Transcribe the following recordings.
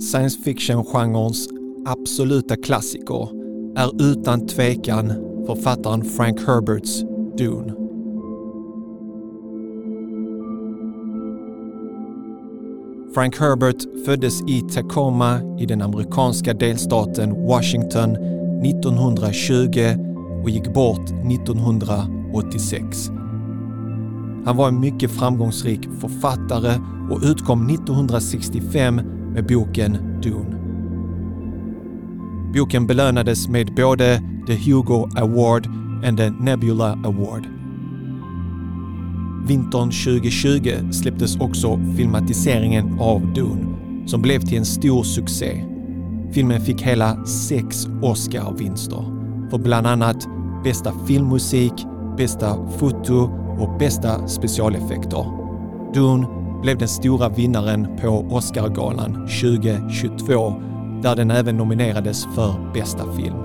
Science fiction-genrens absoluta klassiker är utan tvekan författaren Frank Herberts Dune. Frank Herbert föddes i Tacoma i den amerikanska delstaten Washington 1920 och gick bort 1986. Han var en mycket framgångsrik författare och utkom 1965 med boken Dune. Boken belönades med både the Hugo Award and the Nebula Award. Vintern 2020 släpptes också filmatiseringen av Dune som blev till en stor succé. Filmen fick hela sex Oscar-vinster för bland annat bästa filmmusik, bästa foto och bästa specialeffekter. Dune blev den stora vinnaren på Oscargalan 2022 där den även nominerades för bästa film.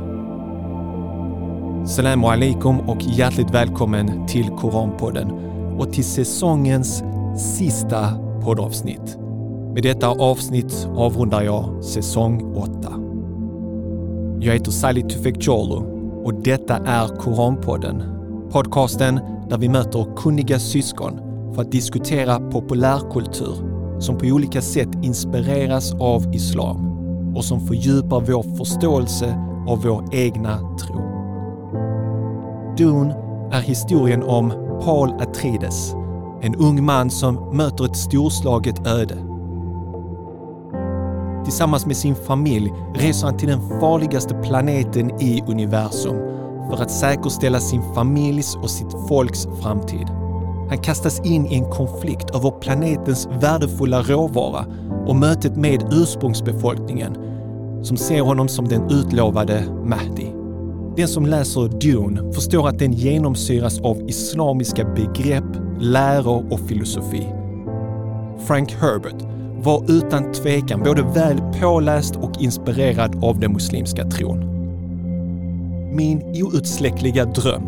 Salam alaikum och hjärtligt välkommen till Koranpodden och till säsongens sista poddavsnitt. Med detta avsnitt avrundar jag säsong 8. Jag heter Salih Tufekcioglu och detta är Koranpodden. Podcasten där vi möter kunniga syskon för att diskutera populärkultur som på olika sätt inspireras av islam och som fördjupar vår förståelse av vår egna tro. Dune är historien om Paul Atreides, en ung man som möter ett storslaget öde. Tillsammans med sin familj reser han till den farligaste planeten i universum för att säkerställa sin familjs och sitt folks framtid. Han kastas in i en konflikt över planetens värdefulla råvara och mötet med ursprungsbefolkningen som ser honom som den utlovade Mahdi. Den som läser Dune förstår att den genomsyras av islamiska begrepp, läror och filosofi. Frank Herbert var utan tvekan både väl påläst och inspirerad av den muslimska tron. Min outsläckliga dröm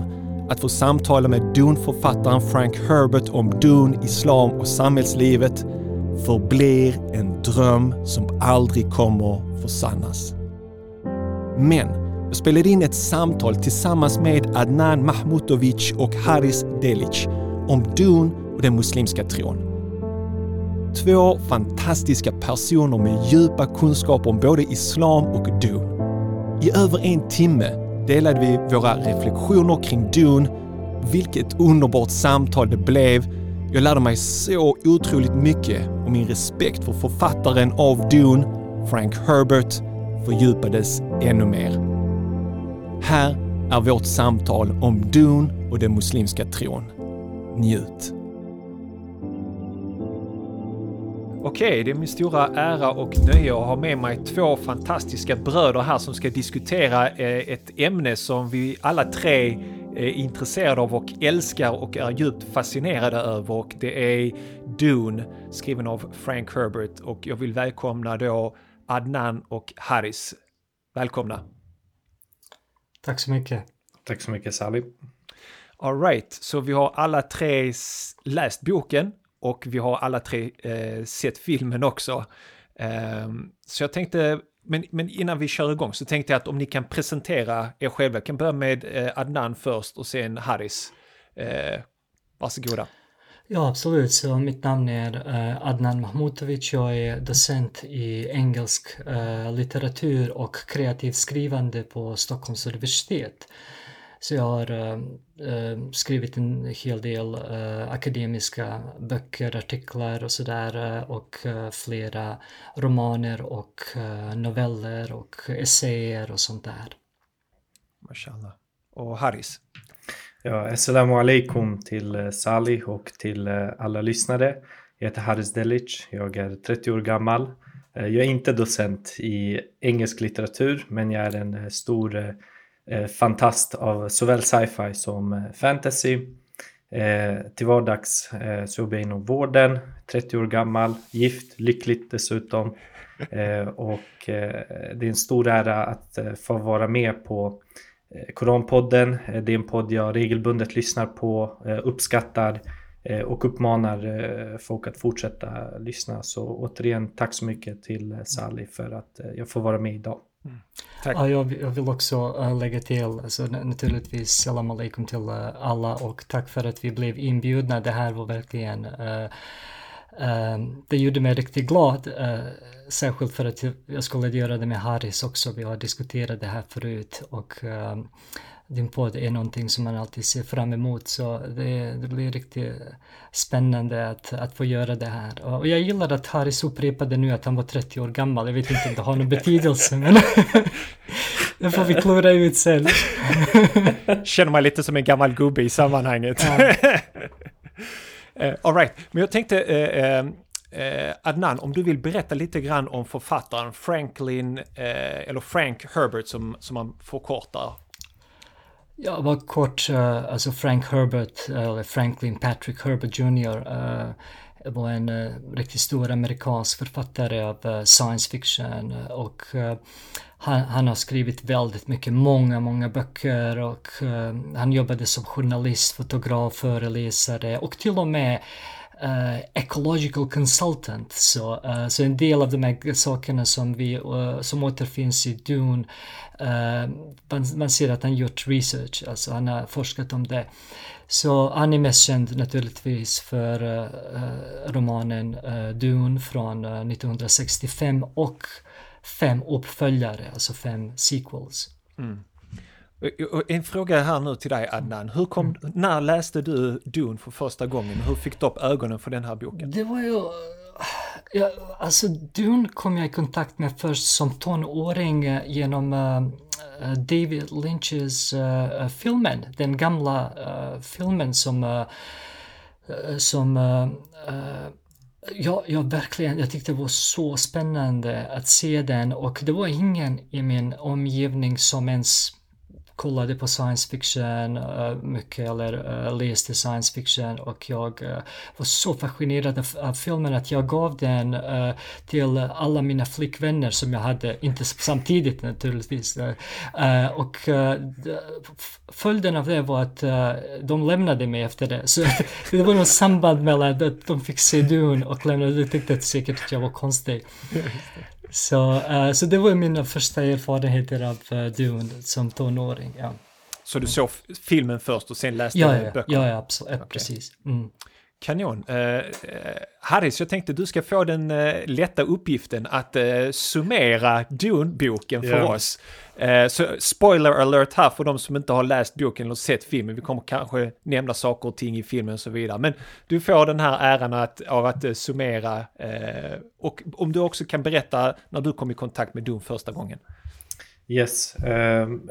att få samtala med Dune-författaren Frank Herbert om Dune, islam och samhällslivet förblir en dröm som aldrig kommer försannas. Men jag spelade in ett samtal tillsammans med Adnan Mahmutovic och Haris Delic om Dune och den muslimska tron. Två fantastiska personer med djupa kunskaper om både islam och Dune. I över en timme delade vi våra reflektioner kring Dune. Vilket underbart samtal det blev. Jag lärde mig så otroligt mycket och min respekt för författaren av Dune, Frank Herbert, fördjupades ännu mer. Här är vårt samtal om Dune och den muslimska tron. Njut! Okej, det är min stora ära och nöje att ha med mig två fantastiska bröder här som ska diskutera eh, ett ämne som vi alla tre är intresserade av och älskar och är djupt fascinerade över och det är Dune skriven av Frank Herbert och jag vill välkomna då Adnan och Haris. Välkomna! Tack så mycket! Tack så mycket Sally! Alright, så vi har alla tre läst boken och vi har alla tre eh, sett filmen också. Eh, så jag tänkte, men, men, innan vi kör igång så tänkte jag att om ni kan presentera er själva. Jag kan börja med eh, Adnan först och sen Haris. Eh, varsågoda. Ja, absolut. Så mitt namn är eh, Adnan Mahmutovic. Jag är docent i engelsk eh, litteratur och kreativt skrivande på Stockholms universitet. Så jag har uh, skrivit en hel del uh, akademiska böcker, artiklar och sådär och flera romaner och noveller och essäer och sånt där. Mashallah. Och Haris? Ja, assalamu alaikum till Sali och till alla lyssnare. Jag heter Haris Delic, jag är 30 år gammal. Jag är inte docent i engelsk litteratur men jag är en stor Eh, fantast av såväl sci-fi som eh, fantasy. Eh, till vardags så jobbar jag inom vården, 30 år gammal, gift, lyckligt dessutom. Och det är en stor ära att få vara med på Koranpodden. Det är en podd jag regelbundet lyssnar på, uppskattar och uppmanar folk att fortsätta lyssna. Så återigen tack så mycket till Sally för att jag får vara med idag. Mm. Tack. Ja, jag, vill också uh, lägga till, alltså, naturligtvis salam alaikum till uh, alla och tack för att vi blev inbjudna. Det här var verkligen uh, det gjorde mig riktigt glad, särskilt för att jag skulle göra det med Haris också. Vi har diskuterat det här förut och din podd är någonting som man alltid ser fram emot så det, det blir riktigt spännande att, att få göra det här. Och jag gillar att Haris upprepade nu att han var 30 år gammal. Jag vet inte om det har någon betydelse men det får vi klura ut sen. Känner mig lite som en gammal gubbe i sammanhanget. Ja. uh, all right. men jag tänkte uh, uh, Adnan, om du vill berätta lite grann om författaren Franklin, eller Frank Herbert som, som man förkortar Ja, bara kort, uh, alltså Frank Herbert, eller Franklin Patrick Herbert Jr. Uh, eh, var en uh, riktigt stor amerikansk författare av science fiction och han, han, har skrivit väldigt mycket, många, många böcker och han jobbade som journalist, fotograf, föreläsare och till och med Uh, ecological consultant. Så, uh, så en del av de här sakerna som, vi, uh, som återfinns i Dune, man, man, ser att han gjort research, alltså han har forskat om det. Så han är mest känd naturligtvis för romanen Dune från 1965 och fem uppföljare, alltså fem sequels. Mm. En fråga här nu till dig Adnan. Hur kom, mm. När läste du Dune för första gången? Hur fick du upp ögonen för den här boken? Det var ju... Ja, alltså Dune kom jag i kontakt med först som tonåring eh, genom uh, David Lynches uh, filmen. Den gamla uh, filmen som... Som Ja, ja, verkligen. Jag tyckte det var så spännande att se den och det var ingen i min omgivning som ens kollade på science fiction eh, mycket eller eh, läste science fiction och jag eh, var så fascinerad av, av, filmen att jag gav den till alla mina flickvänner som jag hade, inte samtidigt naturligtvis. och följden av det var att de lämnade mig efter det. Så det var något samband mellan att de fick se Dune och lämnade. De tyckte säkert att jag var konstig. Så, uh, så det var mina första erfarenheter av uh, Dune som tonåring. Ja. Så du såg filmen först och sen läste ja, ja, böckerna? Ja, ja absolut. Okay. precis. Mm. Kanon. Uh, Harris, jag tänkte du ska få den uh, lätta uppgiften att uh, summera Dune-boken för yeah. oss. Uh, så spoiler alert här för de som inte har läst boken eller sett filmen. Vi kommer kanske nämna saker och ting i filmen och så vidare. Men du får den här äran att, av att summera och om du också kan berätta när du kom i kontakt med Dune första gången. Yes. Um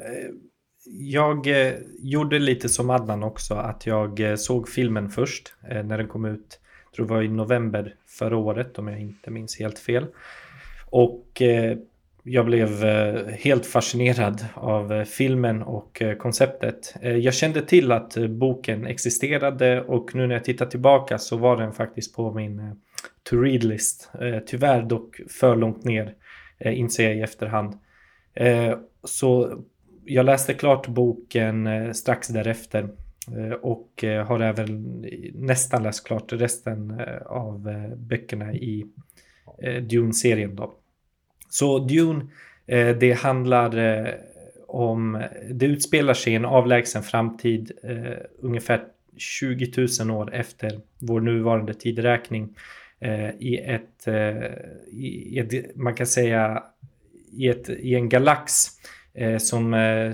jag eh, gjorde lite som Adnan också, att jag eh, såg filmen först eh, när den kom ut. Jag tror det var i november förra året om jag inte minns helt fel. Och eh, jag blev eh, helt fascinerad av eh, filmen och konceptet. Jag kände till att boken existerade och nu när jag tittar tillbaka så var den faktiskt på min to read-list. Tyvärr dock för långt ner, inser jag i efterhand. Så jag läste klart boken eh, strax därefter eh, och eh, har även nästan läst klart resten av böckerna i Dune-serien. Då. Så Dune, det handlar om, det utspelar sig i en avlägsen framtid ungefär 20 000 år efter vår nuvarande tideräkning i ett, i ett, man kan säga i, ett, i en galax eh, som eh,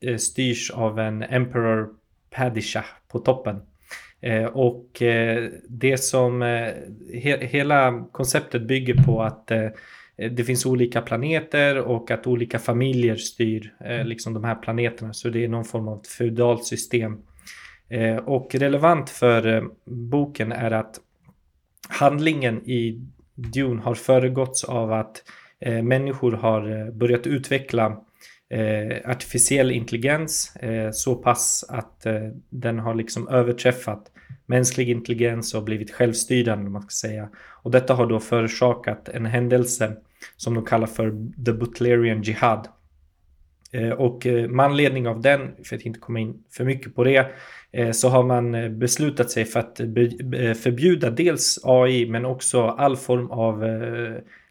eh, styrs av en Emperor Padishah på toppen. Eh, och eh, det som he hela konceptet bygger på att det finns olika planeter och att olika familjer styr liksom de här planeterna. Så det är någon form av feudalt system. och relevant för boken är att handlingen i Dune har föregåtts av att människor har börjat utveckla eh, artificiell intelligens eh, så pass att eh, den har liksom överträffat mänsklig intelligens och blivit självstyrande, man ska säga. Och detta har då förorsakat en händelse som de kallar för The Butlerian Jihad. Eh, och eh, med anledning av den, för att inte komma in för mycket på det, eh, så har man beslutat sig för att förbjuda dels AI men också all form av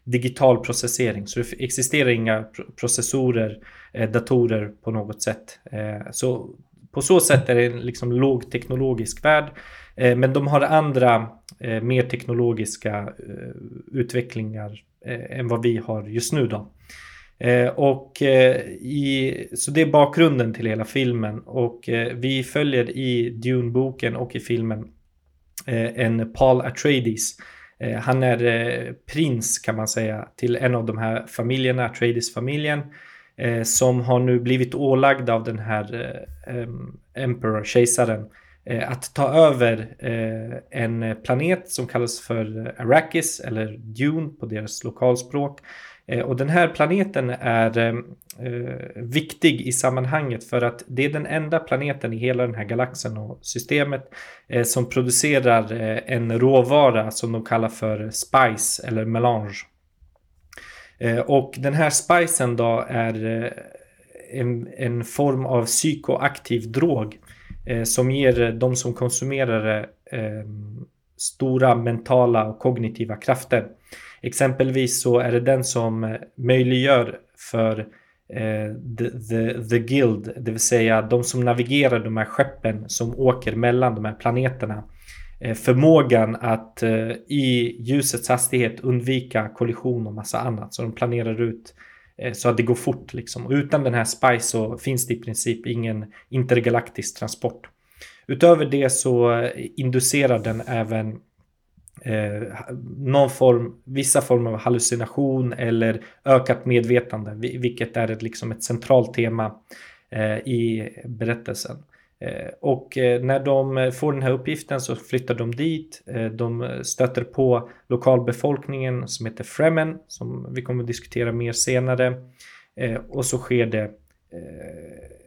digital processering. Så det existerar inga processorer, Eh, datorer på något sätt. Eh, så på så sätt är det en liksom lågteknologisk värld. Eh, men de har andra eh, mer teknologiska eh, utvecklingar eh, än vad vi har just nu. Då. Och i, så det är bakgrunden till hela filmen och vi följer i Dune-boken och i filmen en Paul Atreides. Han är prins kan man säga till en av de här familjerna, Atreides-familjen eh, som har nu blivit ålagda av den här eh, Emperor, kejsaren, eh, att ta över eh, en planet som kallas för Arrakis eller Dune på deras lokalspråk. Eh, och den här planeten är eh, eh viktig i sammanhanget för att det är den enda planeten i hela den här galaxen och systemet eh, som producerar eh, en råvara som de kallar för spice eller melange. Eh, och den här spicen då är eh, en, en form av psykoaktiv drog eh, som ger de som konsumerar det stora mentala och kognitiva krafter. Exempelvis så är det den som möjliggör för the, the, the Guild, det vill säga de som navigerar de här skeppen som åker mellan de här planeterna Eh, förmågan att eh, i ljusets hastighet undvika kollision och massa annat. Så de planerar ut eh, så att det går fort liksom. Och utan den här SPICE så finns det i princip ingen intergalaktisk transport. Utöver det så inducerar den även någon form, vissa former av hallucination eller ökat medvetande, vilket är ett, liksom ett centralt tema i berättelsen. Eh, och eh, när de får den här uppgiften så flyttar de dit. Eh, de stöter på lokalbefolkningen som heter Fremen som vi kommer att diskutera mer senare. Och så sker det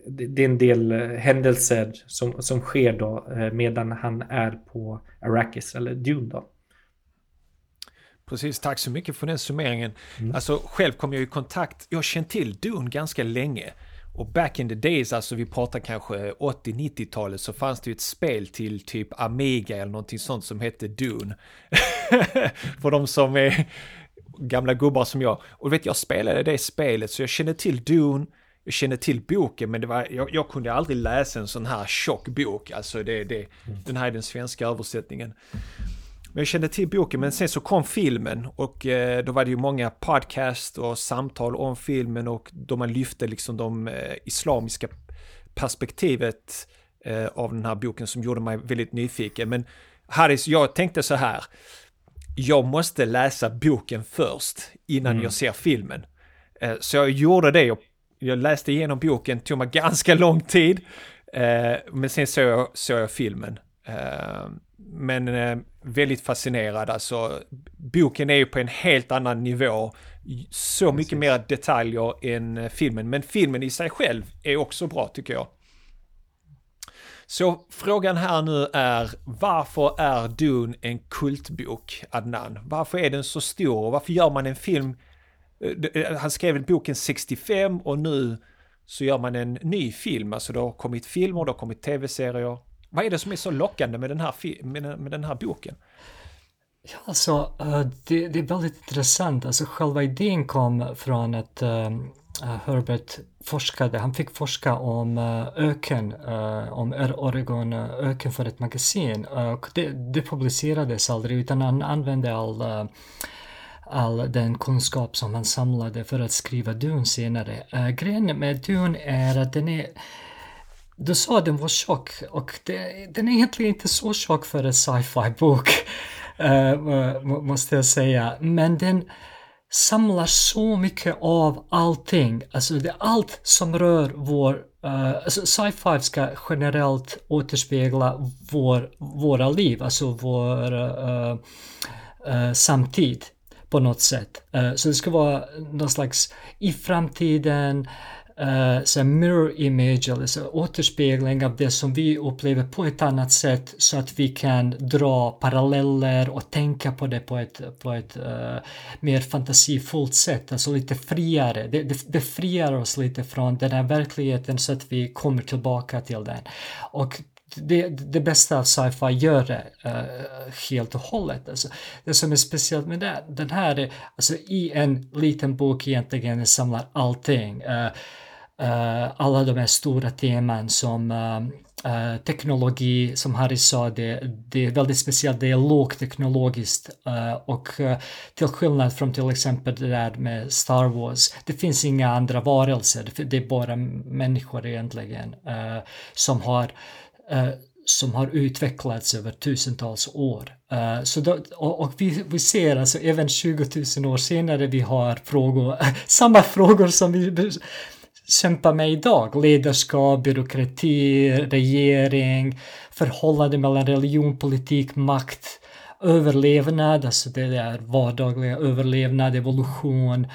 det är en del händelser som, som sker då medan han är på Arrakis eller Dune då. Precis, tack så mycket för den summeringen. Mm. Alltså själv kom jag i kontakt, jag har känt till Dune ganska länge. Och back in the days, alltså vi pratar kanske 80-90-talet, så fanns det ju ett spel till typ Amiga eller någonting sånt som hette Dune. För de som är gamla gubbar som jag. Och vet, jag spelade det spelet så jag kände till Dune, jag kände till boken men det var, jag, jag kunde aldrig läsa en sån här tjock bok, alltså det, det, den här är den svenska översättningen. Men jag kände till boken, men sen så kom filmen och eh, då var det ju många podcast och samtal om filmen och då man lyfte liksom de eh, islamiska perspektivet eh, av den här boken som gjorde mig väldigt nyfiken. Men Harris, jag tänkte så här, jag måste läsa boken först innan mm. jag ser filmen. Så jag gjorde det, jag, läste igenom boken, tog mig ganska lång tid, men sen såg jag, såg jag filmen. Men väldigt fascinerad. Alltså, boken är ju på en helt annan nivå. Så mycket mer detaljer än eh, filmen. Men filmen i sig själv är också bra tycker jag. Så frågan här nu är, varför är Dune en kultbok, Adnan? Varför är den så stor och varför gör man en film? Eh, han skrev boken 65 och nu så gör man en ny film. Alltså det har kommit filmer, det har kommit tv-serier. Vad är det som är så lockande med den här, med, med den här boken? Ja, alltså, eh, det, det, är väldigt intressant. Alltså, själva idén kom från att uh, eh, eh, Herbert forskade, han fick forska om uh, öken, om Oregon öken för ett magasin. och det, det publicerades aldrig utan han använde all all den kunskap som han samlade för att skriva Dune senare. Uh, grejen med Dune är att den är du sa att den var tjock och det, den är egentligen inte så tjock för en sci-fi bok, uh, eh, måste jag säga. Men den samlar så mycket av allting. Alltså det är allt som rör vår... Uh, alltså sci-fi ska generellt återspegla vår, våra liv, alltså vår uh, uh, samtid på något sätt. så det ska vara någon slags i framtiden uh, så mirror image, eller så återspegling av det som vi upplever på ett annat sätt så att vi kan dra paralleller och tänka på det på ett, på ett uh, mer fantasifullt sätt, alltså lite friare. Det, det, det friar oss lite från den här verkligheten så att vi kommer tillbaka till den. Och det, det bästa av sci-fi gör det uh, helt och hållet. Alltså, det som är speciellt med det, den här är alltså, i en liten bok egentligen samlar allting. Uh, Eh, alla de här stora teman som Uh, teknologi, som Harry sa, det, det är väldigt speciellt, det är lågteknologiskt uh, och uh, till skillnad från till exempel det där med Star Wars, det finns inga andra varelser, det är bara människor egentligen som har som har utvecklats över tusentals år. Uh, så då, och, och vi, vi, ser alltså även 20 000 år senare vi har frågor, samma frågor som vi kämpar med idag. Ledarskap, byråkrati, regering, förhållande mellan religion, politik, makt, överlevnad, alltså det där vardagliga överlevnad, evolution,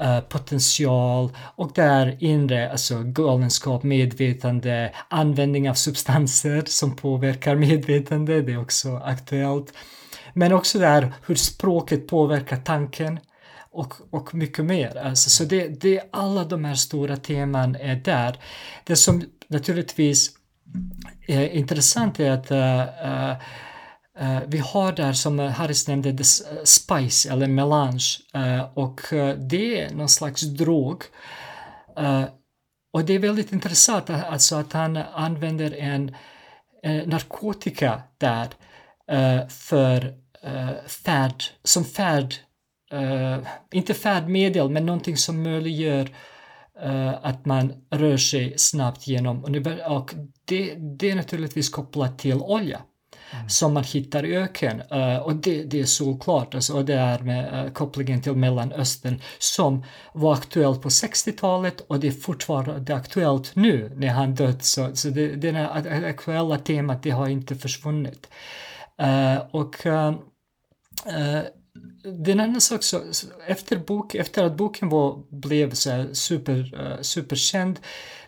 eh, potential och där inre, alltså galenskap, medvetande, användning av substanser som påverkar medvetande, det är också aktuellt. Men också där hur språket påverkar tanken och, och mycket mer. Alltså, så det, det, alla de här stora teman är där. Det som naturligtvis är intressant är att uh, uh, Uh, vi har där som Harris nämnde the spice eller melange uh, och uh, det är någon slags drog. och det är väldigt intressant alltså att han använder en narkotika där för färd, som färd, inte färdmedel men någonting som möjliggör att man rör sig snabbt genom och det, det är naturligtvis kopplat till olja. Mm. som man hittar i öken. Uh, och det, det är såklart, alltså, och det är med kopplingen till Mellanöstern som var aktuellt på 60-talet och det är fortfarande aktuellt nu när han dött. Så, så det, det här aktuella temat det har inte försvunnit. Uh, och det är en annan sak, så, efter, bok, efter att boken var, blev så här super, uh, superkänd,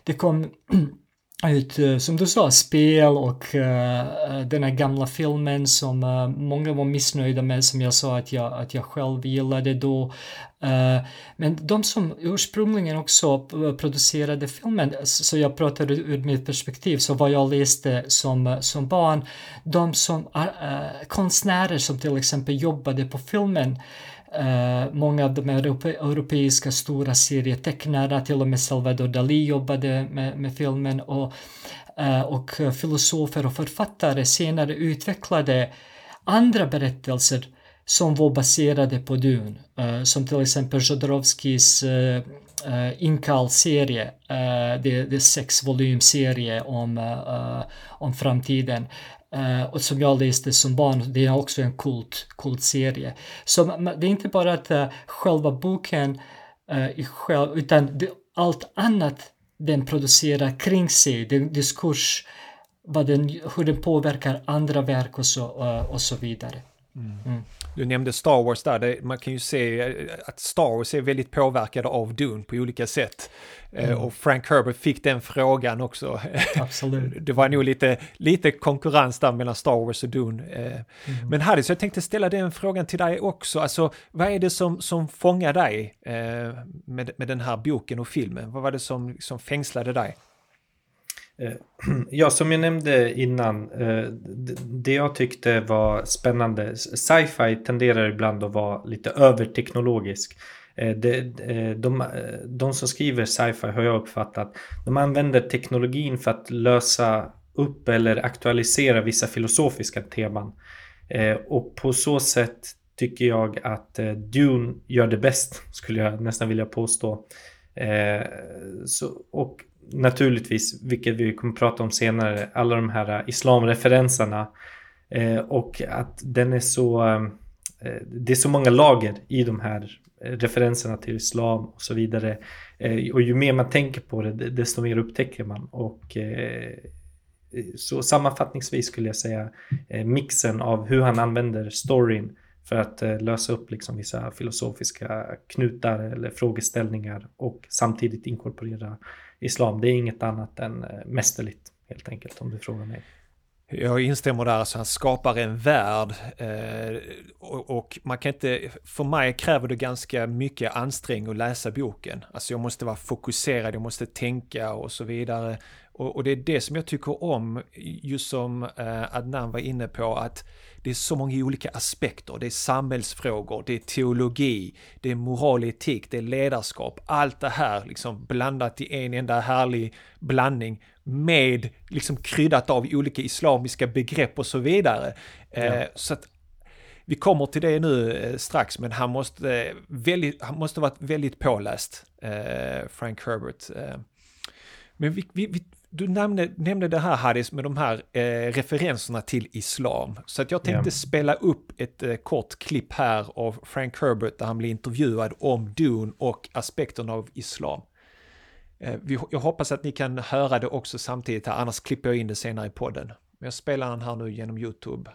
det kom ut, eh, som du sa, spel och uh, den här gamla filmen som uh, många var missnöjda med, som jag sa att jag, att jag själv gillade då. Uh, men de som ursprungligen också producerade filmen, så jag pratar ur mitt perspektiv, så vad jag läste som, som barn, de som konstnärer som till exempel jobbade på filmen, Eh, många av de europe europeiska stora serietecknarna, till och med Salvador Dalí jobbade med, med filmen och, eh, och filosofer och författare senare utvecklade andra berättelser som var baserade på Dune, eh, som till exempel Jodorowskis uh, Inkal-serie, uh, det, det är sex volymserie om, uh, om framtiden. Uh, och som jag läste som barn, det är också en kult, kultserie. Så det är inte bara att uh, själva boken uh, i själv, utan det, allt annat den producerar kring sig, den diskurs, vad den, hur den påverkar andra verk och så, och så vidare. Mm. Mm. Du nämnde Star Wars där, det, man kan ju se att Star Wars är väldigt påverkade av Dune på olika sätt. Eh, mm. Och Frank Herbert fick den frågan också. Absolut. det var nog lite, lite konkurrens där mellan Star Wars och Dune. Eh. Mm. Men Harry, så jag tänkte ställa den frågan till dig också. Alltså, vad är det som, som fångar dig med, med den här boken och filmen? Vad var det som, som fängslade dig? Eh, ja, som jag nämnde innan, eh, det jag tyckte var spännande, sci-fi tenderar ibland att vara lite överteknologisk. Eh, eh, de, de, de som skriver sci-fi har jag uppfattat, de använder teknologin för att lösa upp eller aktualisera vissa filosofiska teman. Och på så sätt tycker jag att Dune gör det bäst, skulle jag nästan vilja påstå. Så, och naturligtvis, vilket vi kommer prata om senare, alla de här islamreferenserna och att den är så det är så många lager i de här Eh, referenserna till islam och så vidare. Eh, och ju mer man tänker på det, desto mer upptäcker man. Och eh, så sammanfattningsvis skulle jag säga mixen av hur han använder storyn för att lösa upp liksom vissa filosofiska knutar eller frågeställningar och samtidigt inkorporera islam. Det är inget annat än mästerligt helt enkelt om du frågar mig. Jag instämmer där, alltså han skapar en värld eh, och, och, man kan inte, för mig kräver det ganska mycket ansträngning att läsa boken. Alltså jag måste vara fokuserad, jag måste tänka och så vidare. Och, och det är det som jag tycker om, just som eh, Adnan var inne på, att det är så många olika aspekter. Det är samhällsfrågor, det är teologi, det är moral, etik, det är ledarskap. Allt det här liksom blandat i en enda härlig blandning med liksom kryddat av olika islamiska begrepp och så vidare. Ja. Eh, så att vi kommer till det nu eh, strax, men han måste, eh, väldigt, han måste varit väldigt påläst, Frank Herbert. Men vi, vi, du nämnde, nämnde det här Hadis med de här eh, referenserna till islam. Så att jag tänkte yeah. spela upp ett eh, kort klipp här av Frank Herbert där han blir intervjuad om Dune och aspekterna av islam. Eh, vi, jag hoppas att ni kan höra det också samtidigt här, annars klipper jag in det senare i podden. Men jag spelar den här nu genom YouTube.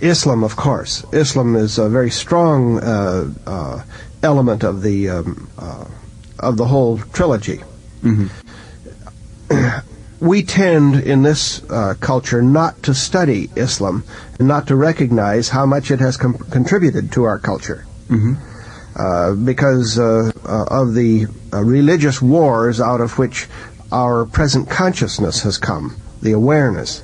Islam, of course. Islam is a very strong uh, uh, element of the um, uh, of the whole trilogy. Mm -hmm. We tend in this uh, culture not to study Islam and not to recognize how much it has com- contributed to our culture. Mm-hmm. Uh, because uh, uh of the uh, religious wars out of which our present consciousness has come, the awareness.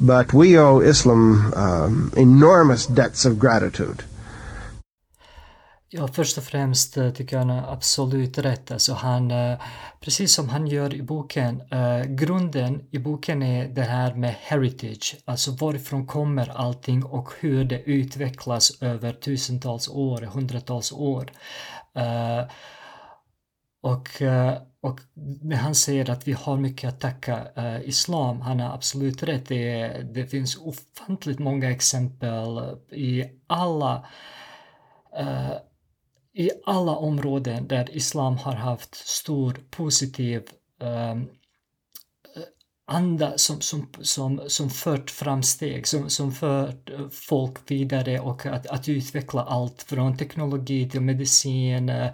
But we owe Islam um, enormous debts of gratitude. Ja, först och främst eh, tycker jag han har absolut rätt. Alltså han, eh, precis som han gör i boken, eh, grunden i boken är det här med heritage, alltså varifrån kommer allting och hur det utvecklas över tusentals år, hundratals år. Eh, och, och när han säger att vi har mycket att tacka islam, han har absolut rätt. Det, det finns ofantligt många exempel i alla i alla områden där islam har haft stor positiv um, anda som, som, som, som fört framsteg, som, som fört eh, folk vidare och att, att utveckla allt från teknologi till medicin, eh,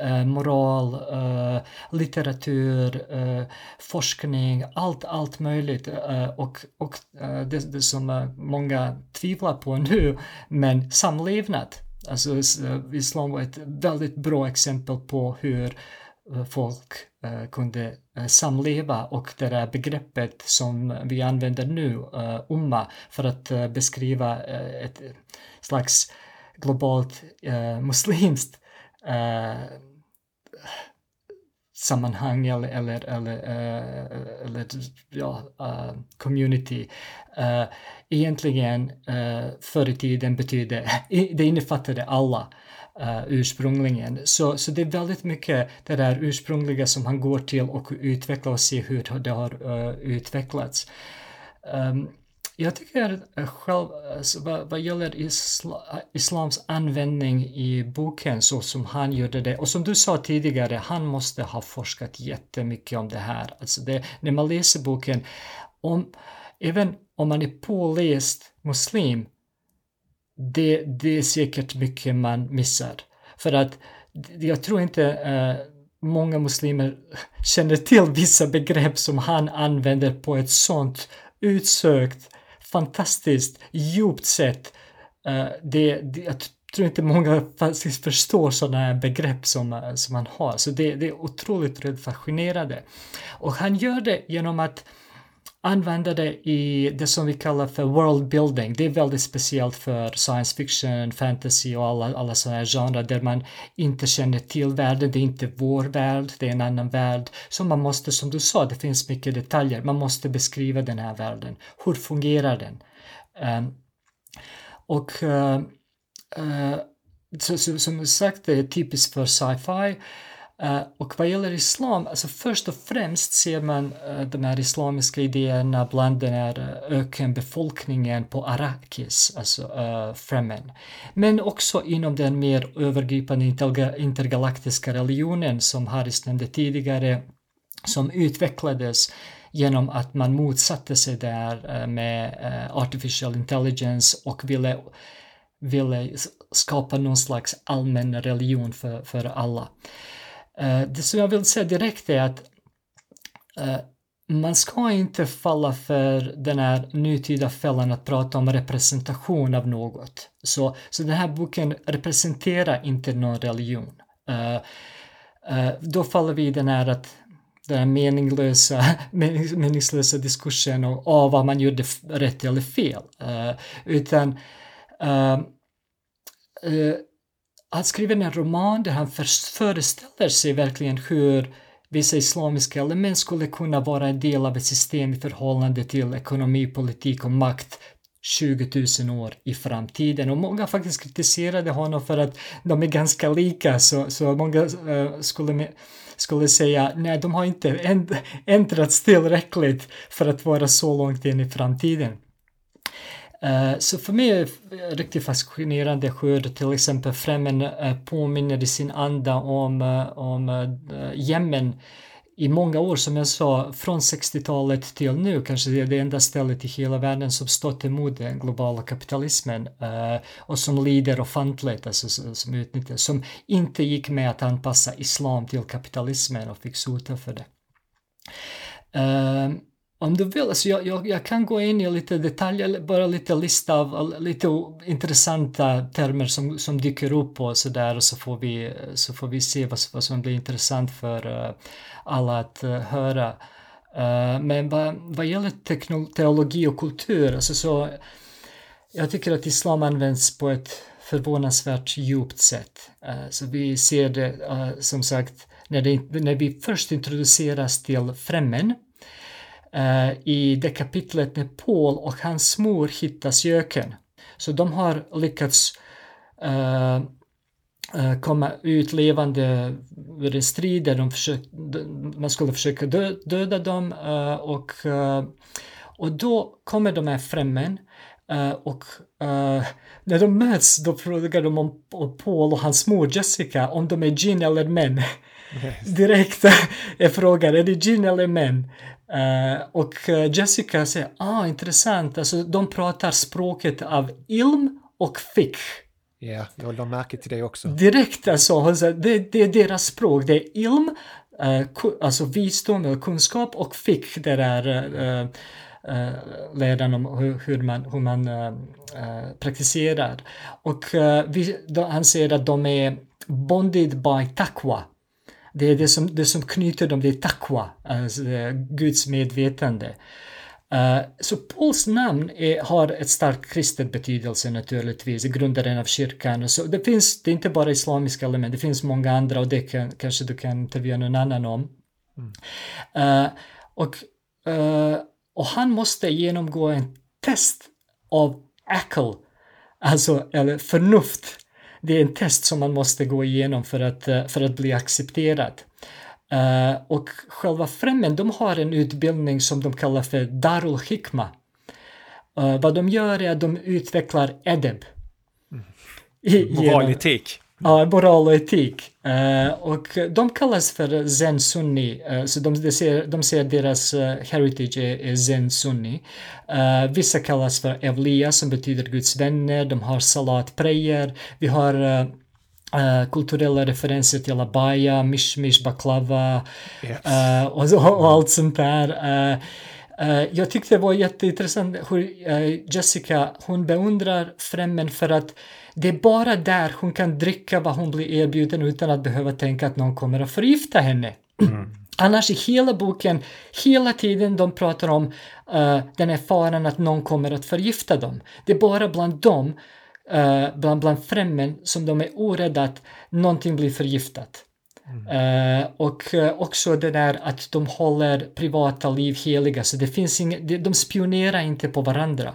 eh moral, eh, litteratur, eh, forskning, allt, allt möjligt. och och det, det som många tvivlar på nu, men samlevnad Alltså eh, islam var ett väldigt bra exempel på hur eh, folk eh, kunde samleva och det där begreppet som vi använder nu, umma, för att beskriva ett slags globalt muslimskt sammanhang eller, eller, eller, uh, eller ja, uh, community uh, egentligen uh, förr i tiden betydde, det innefattade alla uh, ursprungligen. Så, så det är väldigt mycket det där ursprungliga som han går till och utvecklar och ser hur det har uh, utvecklats. Um, jag tycker eh, själv, alltså, vad, vad gäller isla, eh, islams användning i boken så som han gjorde det, och som du sa tidigare, han måste ha forskat jättemycket om det här. Alltså det, när man läser boken, om, även om man är påläst muslim, det, det är säkert mycket man missar. För att jag tror inte uh, många muslimer känner till vissa begrepp som han använder på ett sånt utsökt fantastiskt djupt sätt. Uh, eh, det, det, jag tror inte många faktiskt förstår sådana begrepp som, eh, som han har, så det, det är otroligt, otroligt fascinerande. Och han gör det genom att använda det i det som vi kallar för world building. Det är väldigt speciellt för science fiction, fantasy och alla, alla sådana här genrer där man inte känner till världen. Det är inte vår värld, det är en annan värld. Så man måste, som du sa, det finns mycket detaljer. Man måste beskriva den här världen. Hur fungerar den? Um, och uh, uh, så, så, som sagt, det är typiskt för sci-fi. Uh, och vad gäller islam, alltså först och främst ser man uh, de här islamiska idéerna bland den här eh, uh, ökenbefolkningen på Arrakis, alltså uh, Fremen. Men också inom den mer övergripande intergalaktiska religionen som Haris nämnde tidigare, som utvecklades genom att man motsatte sig det här med artificial intelligence och ville ville skapa någon slags allmän religion för, för alla. Eh, det som jag vill säga direkt är att eh, man ska inte falla för den här nutida fällan att prata om representation av något. Så, så den här boken representerar inte någon religion. Uh, uh, då faller vi i den här att den här meningslösa, meningslösa diskursen om vad man gjorde rätt eller fel. Uh, utan uh, uh, han skriver en roman där han föreställer sig verkligen hur vissa islamiska element skulle kunna vara en del av ett system i förhållande till ekonomi, politik och makt 20 000 år i framtiden. Och många faktiskt kritiserade honom för att de är ganska lika, så, så många uh, skulle, skulle säga nej, de har inte ändrats tillräckligt för att vara så långt in i framtiden. Eh, så för mig är det riktigt fascinerande hur till exempel Fremen eh, påminner i sin anda om, eh, om Jemen i många år, som jag sa, från 60-talet till nu, kanske det är det enda stället i hela världen som stått emot den globala kapitalismen och som lider ofantligt, alltså som utnyttjas, som inte gick med att anpassa islam till kapitalismen och fick sota för det om du vill, alltså jag, jag, jag, kan gå in i lite detaljer, bara lite lista av lite intressanta termer som, som dyker upp och sådär och så får vi, så får vi se vad, vad som blir intressant för uh, alla att uh, höra. Uh, men vad, vad gäller teologi och kultur, alltså så jag tycker att islam används på ett förvånansvärt djupt sätt. så vi ser det som sagt när, det, när vi först introduceras till främmen i det kapitlet när Paul och hans mor hittas i öken. Så de har lyckats uh, uh, komma ut levande ur en strid där de försök, man skulle försöka dö, döda dem och, och då kommer de här främmen och när de möts då frågar de om, om Paul och hans mor Jessica om de är gin eller män. Yes. Direkt är frågan, är det gin eller män? Uh, och eh, Jessica säger, ah intressant, alltså de pratar språket av ilm och fick. Ja, yeah, jag la märke till det också. Direkt alltså, säger, det, det är deras språk, det är ilm, uh, alltså visdom eller kunskap och fick, det är uh, uh, läran om hur, hur man, hur man praktiserar. Och vi, då, han säger att de är bonded by taqwa, det är det som, det som knyter dem, det är takwa, alltså Guds medvetande. Uh, så Pauls namn är, har ett starkt kristet betydelse naturligtvis, grundaren av kyrkan. Så det finns, det är inte bara islamiska element, det finns många andra och det kan, kanske du kan intervjua någon annan om. Mm. Uh, och, uh, och han måste genomgå en test av akel, alltså eller förnuft det är en test som man måste gå igenom för att, eh, för att bli accepterad. Uh, och själva Fremmen, de har en utbildning som de kallar för Darul Hikma. Uh, vad de gör är att de utvecklar edeb. Mm. Moral etik. Ja, moral och etik. Uh, och de kallas för Zen Sunni, uh, så de, de, ser, de ser deras uh, heritage är, är Zen Sunni. vissa kallas för Evliya som betyder Guds vänner, de har salat prayer, vi har kulturella referenser till abaya, mishmish, baklava yes. och, och, allt sånt där. Jag tyckte det var jätteintressant hur Jessica, hon beundrar främmen för att det är bara där hon kan dricka vad hon blir erbjuden utan att behöva tänka att någon kommer att förgifta henne. Mm. Annars i hela boken, hela tiden de pratar om uh, den här faran att någon kommer att förgifta dem. Det är bara bland dem, uh, bland, bland främmen, som de är orädda att någonting blir förgiftat. Mm. Uh, och uh, också det där att de håller privata liv heliga, så det finns inget, de spionerar inte på varandra.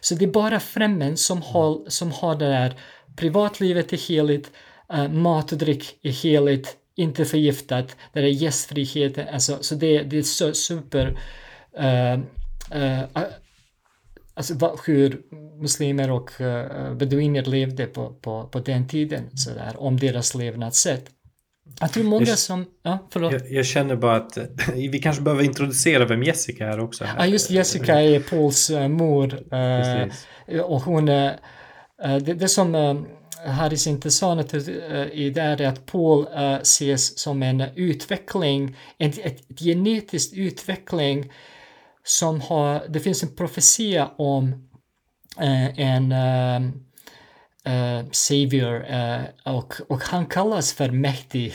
Så det är bara främmen som, har, som har det där privatlivet är heligt, uh, mat och dryck är heligt, inte förgiftat, där är gästfrihet, alltså, så det, det är så super alltså hur muslimer och uh, beduiner levde på, på, på den tiden, så där, om deras levnadssätt. Jag tror många jag, som... Ja, förlåt. Jag, jag, känner bara att vi kanske behöver introducera vem Jessica är också. Här. Ja, just Jessica är Pauls uh, mor. Uh, och hon är... det, det som Harris inte sa i det är att Paul ses som en utveckling, en ett, ett genetisk utveckling som har, det finns en profetia om en uh, Savior uh, och, och han kallas för mäktig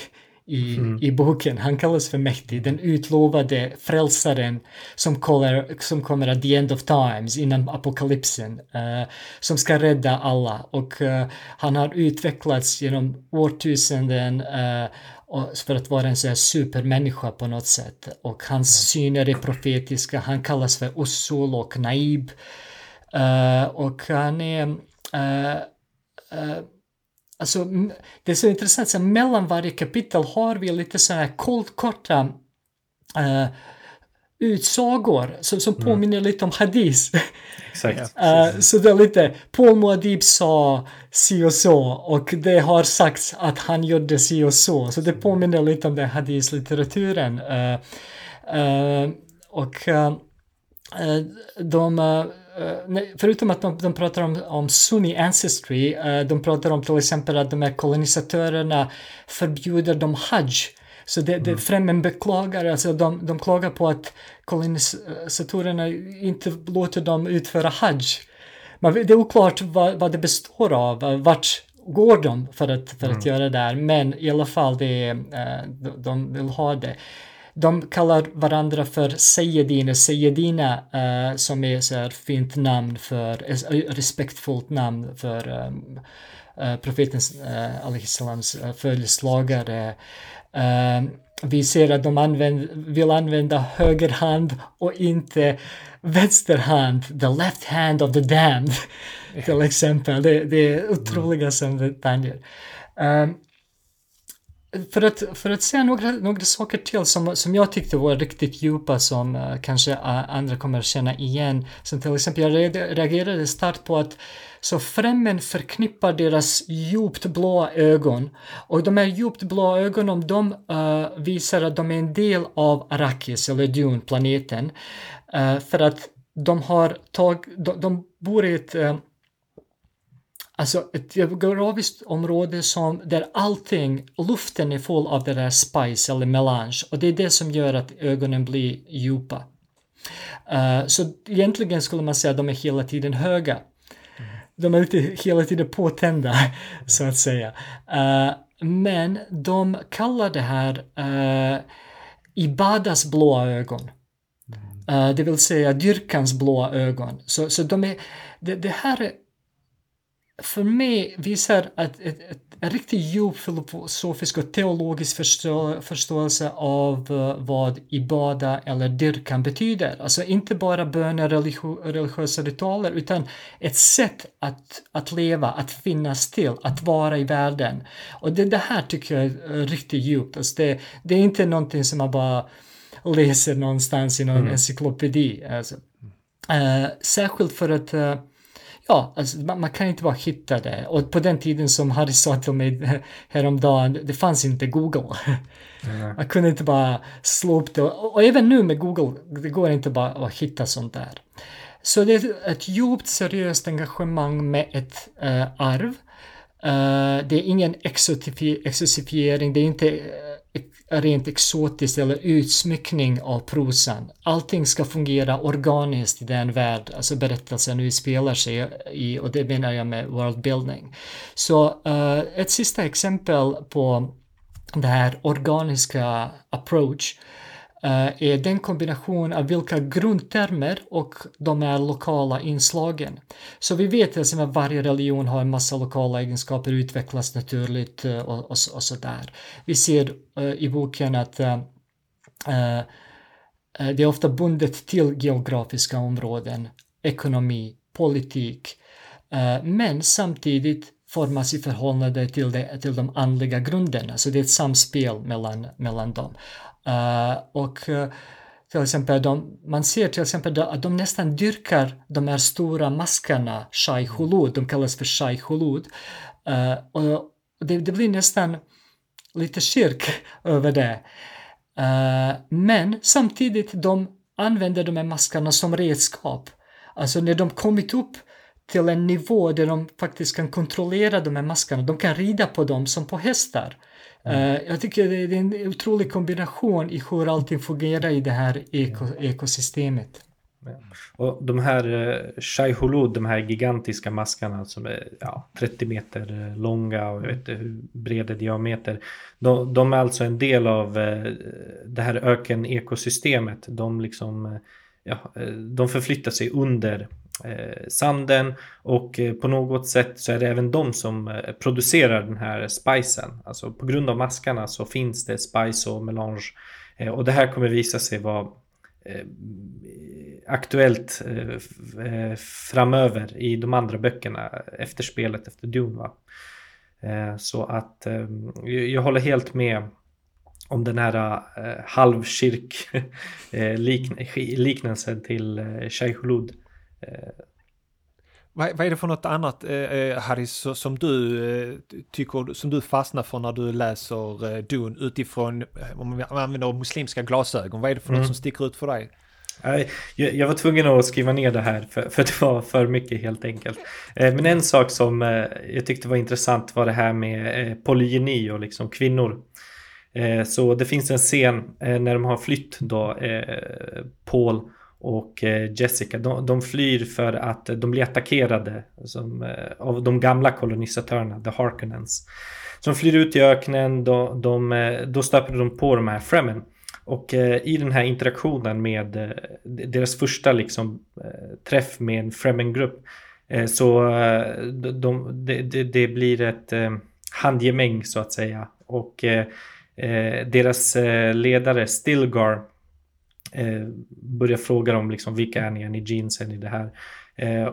i, mm. i boken. Han kallas för mäktig, den utlovade frälsaren som kommer, som kommer at the end of times, innan apokalypsen, uh, som ska rädda alla. Och uh, han har utvecklats genom årtusenden uh, för att vara en sån här supermänniska på något sätt. Och hans syner är profetiska, han kallas för Usul och Naib. och han är Uh, alltså, det är så intressant, så mellan varje kapitel har vi lite sådana här korta uh, utsagor som, som mm. påminner lite om hadis. Exakt. uh, så det är lite, Paul Muad'Dib sa si och så och det har sagts att han gjorde si och så. Så det påminner lite om den hadislitteraturen. Uh, uh, och de Eh, förutom att de, de pratar om, om Sunni ancestry, uh, de pratar om till exempel att de här kolonisatörerna förbjuder dem hajj. Så det, det mm. beklagar, alltså de, de klagar på att kolonisatorerna inte låter dem utföra hajj. Men det är oklart vad, vad det består av, vart går de för att, för att mm. göra det här, men i alla fall det, uh, de, de vill ha det de kallar varandra för Seyedine, Seyedina uh, som är så här fint namn för, uh, respektfullt namn för um, uh, profeten uh, salams uh, följeslagare. Uh, vi ser att de använd, vill använda höger hand och inte vänster hand, the left hand of the damned, till exempel. Det, det är otroliga mm. detaljer. Um, för att, för att säga några, några saker till som, som jag tyckte var riktigt djupa som uh, kanske uh, andra kommer känna igen. Som till exempel, jag reagerade starkt på att så främmen förknippar deras djupt blåa ögon och de här djupt blåa ögonen de uh, visar att de är en del av Arrakis eller Dune-planeten. för att de har tag, de, de bor i ett Alltså ett geografiskt område som, där allting, luften är full av det där spice eller melange och det är det som gör att ögonen blir djupa. Uh, så egentligen skulle man säga att de är hela tiden höga. De är inte hela tiden påtända, så att säga. Uh, men de kallar det här uh, Ibadas blåa ögon. Uh, det vill säga dyrkans blåa ögon. Så, så de är, det, det här är för mig visar att ett, ett, en riktigt djup filosofisk och teologisk förstå, förståelse av uh, vad ibada eller dyrkan betyder. Alltså inte bara böner, religio, religiösa ritualer, utan ett sätt att, att leva, att finnas till, att vara i världen. Och det, det här tycker jag är riktigt djupt. Alltså det, det är inte någonting som man bara läser någonstans i någon mm. encyklopedi. Alltså. Uh, särskilt för att uh, ja, alltså, man, man, kan inte bara hitta det. Och på den tiden som Harry sa till mig häromdagen, det fanns inte Google. Mm. Man kunde inte bara slå upp det. Och, och, även nu med Google, det går inte bara att hitta sånt där. Så det är ett djupt seriöst engagemang med ett uh, arv. Uh, det är ingen exotifiering, det är inte uh, rent exotiskt eller utsmyckning av prosan. Allting ska fungera organiskt i den värld, alltså berättelsen utspelar sig i, och det menar jag med worldbuilding. Så uh, ett sista exempel på det här organiska approach uh, Eh, är den kombination av vilka grundtermer och de här lokala inslagen. Så vi vet att varje religion har en massa lokala egenskaper, utvecklas naturligt eh, och, och, och sådär. Vi ser uh, i boken att det är ofta bundet till geografiska områden, ekonomi, politik, men samtidigt formas i förhållande till, det, till de andliga grunderna, så det är ett samspel mellan, mellan dem. Uh, och uh, till exempel, de, man ser till exempel att de nästan dyrkar de här stora maskarna, Shai Hulud, de kallas för Shai Hulud. Uh, och det, det, blir nästan lite kyrk över det. men samtidigt, de använder de här maskarna som redskap. Alltså när de kommit upp till en nivå där de faktiskt kan kontrollera de här maskarna. De kan rida på dem som på hästar. Mm. Uh, jag tycker det är en otrolig kombination i hur allting fungerar i det här eko ekosystemet. Och de här eh, Shaihulud, de här gigantiska maskarna som är ja, 30 meter eh, långa och jag vet inte hur breda diameter. De, de, är alltså en del av eh, det här öken-ekosystemet. De, liksom, ja, de förflyttar sig under Eh, sanden och eh, på något sätt så är det även de som eh, producerar den här spicen. Alltså på grund av maskarna så finns det spice och melange och det här kommer visa sig vara aktuellt eh, eh, framöver i de andra böckerna efter spelet efter Dune. Va? Eh, så att eh, jag håller helt med om den här eh, halvkirk eh, liknelsen till eh, Shaykhulud. Eh. Vad, vad, är det för något annat, eh, Harry, som du eh, tycker, som du fastnar för när du läser eh, Dune utifrån, om man använder muslimska glasögon, vad är det för mm. något som sticker ut för dig? Jag var tvungen att skriva ner det här för, för det var för mycket helt enkelt. Eh, men en sak som eh, jag tyckte var intressant var det här med eh, polygyni och liksom kvinnor. Så det finns en scen när de har flytt då Paul och eh, Jessica. De, de flyr för att eh, de blir attackerade som, eh, av de gamla kolonisatörerna, the Harkonnens. Så de flyr ut i öknen, då, de, då stöper de på de här Fremen. Och i den här interaktionen med deras första liksom, träff med en Fremen-grupp så de, de, det, blir ett handgemäng så att säga. Och deras ledare Stilgar börjar fråga dem liksom, vilka är ni, är ni jeansen i det här?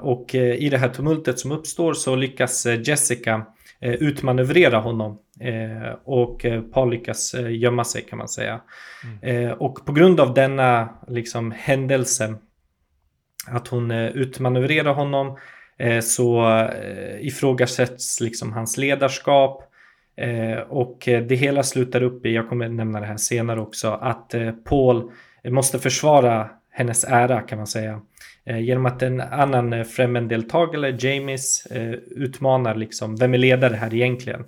och i det här tumultet som uppstår så lyckas Jessica utmanövrera honom Eh, och eh, Paul lyckas eh, gömma sig kan man säga. Mm. och på grund av denna liksom, händelse, att hon utmanövrerar honom, så ifrågasätts liksom hans ledarskap. och det hela slutar upp i, jag kommer nämna det här senare också, att Paul Eh, måste försvara hennes ära kan man säga. Eh, genom att en annan eh, Fremen-deltagare, James, utmanar liksom, vem är ledare här egentligen?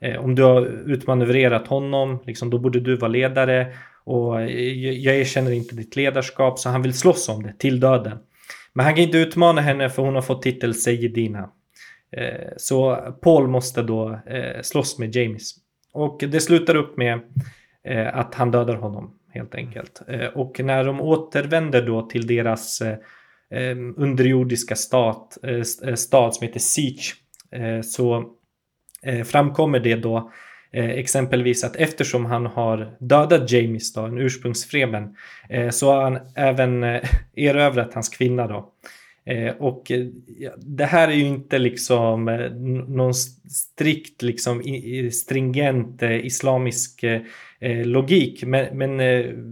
Eh, om du har utmanövrerat honom, liksom, då borde du vara ledare. Och jag erkänner inte ditt ledarskap, så han vill slåss om det till döden. Men han kan inte utmana henne för hon har fått titel Sejidina. Eh, så Paul måste då eh, slåss med James. Och det slutar upp med att han dödar honom helt enkelt. Eh, och när de återvänder då till deras eh, eh, underjordiska stat, stad som heter Siege så framkommer det då exempelvis att eftersom han har dödat James, då, en ursprungsfremen, så har han även erövrat hans kvinna. Då. Och det här är ju inte liksom någon strikt liksom stringent islamisk logik, men, men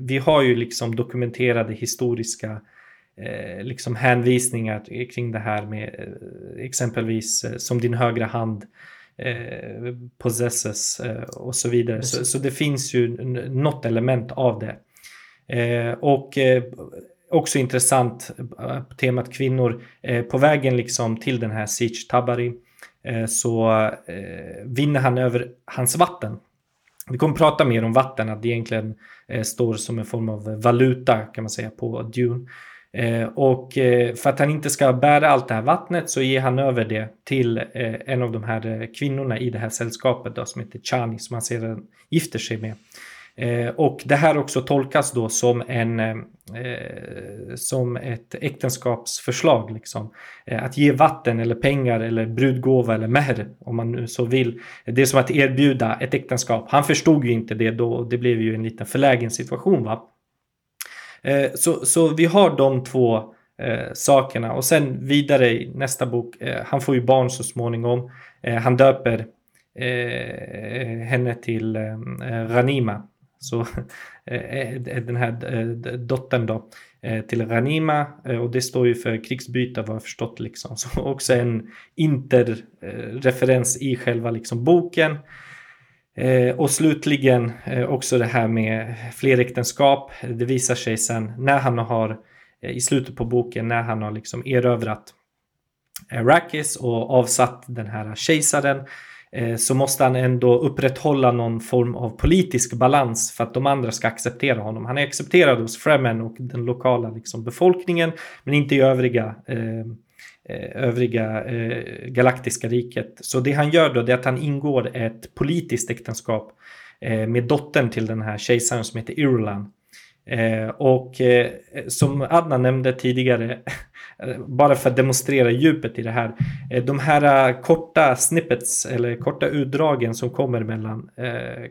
vi har ju liksom dokumenterade historiska liksom hänvisningar kring det här med exempelvis som din högra hand eh, possesses eh, och så vidare. Så, så, det finns ju något element av det. Eh, och eh, också intressant på temat kvinnor. på vägen liksom till den här Sich Tabari så vinner han över hans vatten. Vi kommer prata mer om vatten, att det egentligen eh, står som en form av valuta kan man säga på Dune. Eh, och eh, för att han inte ska bära allt det här vattnet så ger han över det till eh, en av de här eh, kvinnorna i det här sällskapet då, som heter Chani som han sedan gifter sig med. Eh, och det här också tolkas då som, en, eh, som ett äktenskapsförslag. Liksom. Eh, att ge vatten eller pengar eller brudgåva eller mer om man nu så vill. Det är som att erbjuda ett äktenskap. Han förstod ju inte det då och det blev ju en liten förlägen situation. Va? Eh, så, så vi har de två eh, sakerna och sen vidare i nästa bok, eh, han får ju barn så småningom. han döper henne till Ranima. Så eh, eh, den här eh, dottern då till Ranima och det står ju för krigsbyte vad jag förstått liksom. Så också en interreferens i själva liksom boken. Och slutligen också det här med fleräktenskap. Det visar sig sen när han har i slutet på boken när han har liksom erövrat Arrakis och avsatt den här kejsaren eh, Eh, så måste han ändå upprätthålla någon form av politisk balans för att de andra ska acceptera honom. Han är accepterad hos Fremen och den lokala liksom, befolkningen men inte i övriga eh, eh övriga eh, galaktiska riket. Så det han gör då är att han ingår ett politiskt äktenskap eh, med dottern till den här kejsaren som heter Irulan. Eh, och eh, som Adna nämnde tidigare, bara för att demonstrera djupet i det här. Eh, de här korta snippets eller korta utdragen som kommer mellan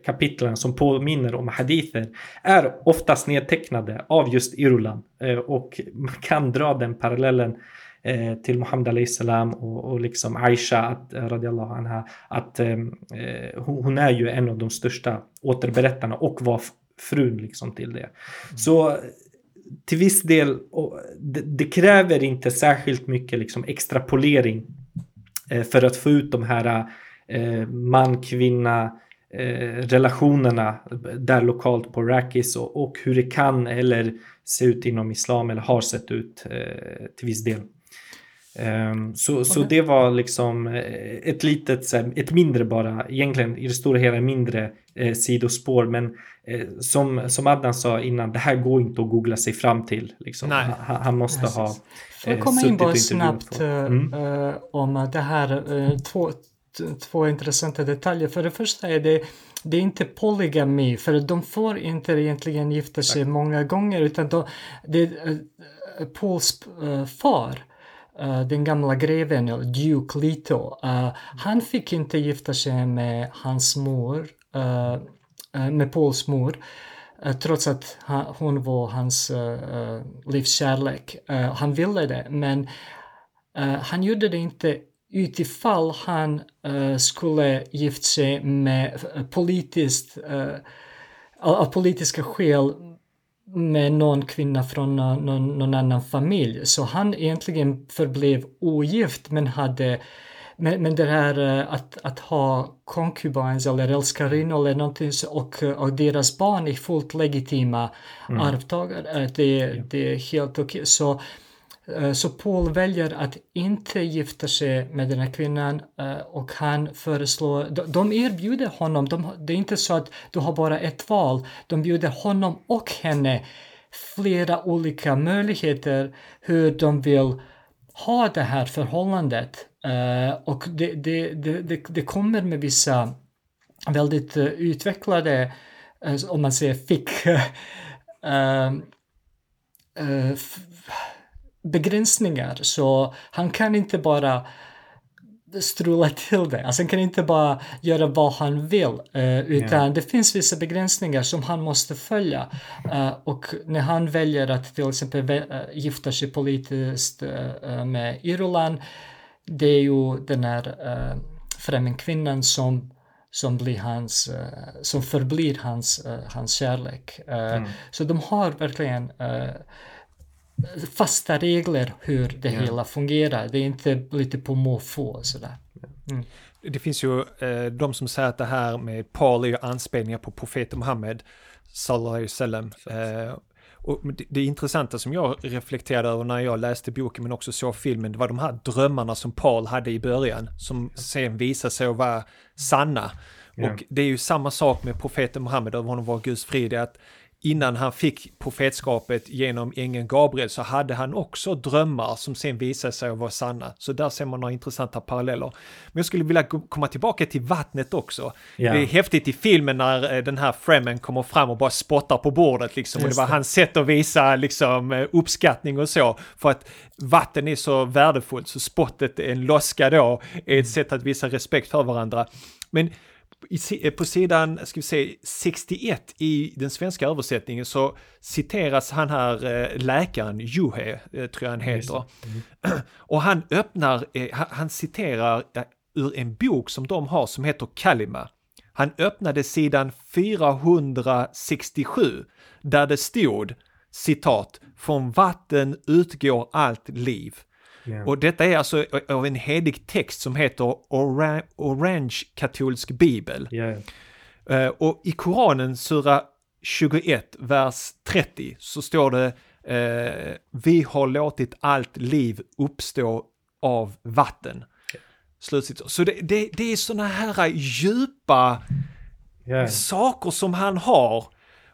kapitlen som påminner om hadither är oftast nedtecknade av just Irulan. och man kan dra den parallellen till Muhammed salam och, och liksom Aisha att, radiallahu anha, att eh hon är ju en av de största återberättarna och var frun liksom till det. Mm. Så till viss del, det, det, kräver inte särskilt mycket liksom extrapolering eh, för att få ut de här eh, man-kvinna eh, relationerna där lokalt på Rakis och, och, hur det kan eller se ut inom islam eller har sett ut eh, till viss del. Um, så, så det var liksom eh, ett litet, ett mindre bara, egentligen i det stora hela mindre eh, sidospår. Men eh, som, som Adnan sa innan, det här går inte att googla sig fram till. Liksom. Han, han, måste Precis. ha Får jag komma in bara snabbt mm. uh, om det här, uh, två, två intressanta detaljer. För det första är det det är inte polygami, för de får inte egentligen gifta sig Tack. många gånger utan de, det, Pauls far uh, den gamla greven, Duke Leto, uh, eh, han fick inte gifta sig med hans mor, uh, med Pauls mor, trots att han, hon var hans uh, livskärlek. han ville det, men han gjorde det inte utifall han skulle gifta sig med politiskt, av politiska skäl med någon kvinna från någon, någon, annan familj. Så han egentligen förblev ogift men hade men, men det här eh, att, att ha concubines eller älskarinnor eller någonting och, och deras barn är fullt legitima mm. arvtagare, eh, det, det är helt okej. Okay. Så Eh, Eh, så Paul väljer att inte gifta sig med den här kvinnan eh, och han föreslår, de erbjuder honom, de, det är inte så att du har bara ett val, de bjuder honom och henne flera olika möjligheter hur de vill ha det här förhållandet. Eh, och det, det, det, det, kommer med vissa väldigt utvecklade, om man säger fick, begränsningar så han kan inte bara strula till det. Alltså han kan inte bara göra vad han vill uh, utan yeah. det finns vissa begränsningar som han måste följa. Uh, och när han väljer att till exempel uh, gifta sig politiskt med Irland det är ju den här främlingskvinnan som som blir hans, som förblir hans, hans kärlek. Mm. Så de har verkligen fasta regler hur det ja. hela fungerar. Det är inte lite på måfå sådär. Mm. Det finns ju eh, de som säger att det här med Paul är anspelningar på profeten Muhammed sallallahu alaihi wasallam. Eh, och det, det intressanta som jag reflekterade över när jag läste boken men också såg filmen, det var de här drömmarna som Paul hade i början som sen visade sig att vara sanna. Yeah. Och det är ju samma sak med profeten Muhammed, över honom var Guds frid, att innan han fick profetskapet genom ängeln Gabriel så hade han också drömmar som sen visade sig vara sanna. Så där ser man några intressanta paralleller. Men jag skulle vilja komma tillbaka till vattnet också. Yeah. Det är häftigt i filmen när eh, den här Fremen kommer fram och bara spottar på bordet liksom. och det var det. hans sätt att visa liksom eh, uppskattning och så. För att vatten är så värdefullt så spottet, en loska då, är ett sätt att visa respekt för varandra. Men Eh, på sidan ska vi se, 61 i den svenska översättningen så citeras han här eh, läkaren, Juhe, eh, tror jag han heter. Mm. Och han öppnar, han citerar ur en bok som de har som heter Kalima. Han öppnade sidan 467 där det stod citat, från vatten utgår allt liv. Yeah. Och detta är alltså av en helig text som heter Orange, Orange katolsk bibel. Yeah. Uh, och i Koranen, sura 21, vers 30, så står det uh, Vi har låtit allt liv uppstå av vatten. Slutcitat. Så det, det, det är sådana här djupa Yeah. saker som han har.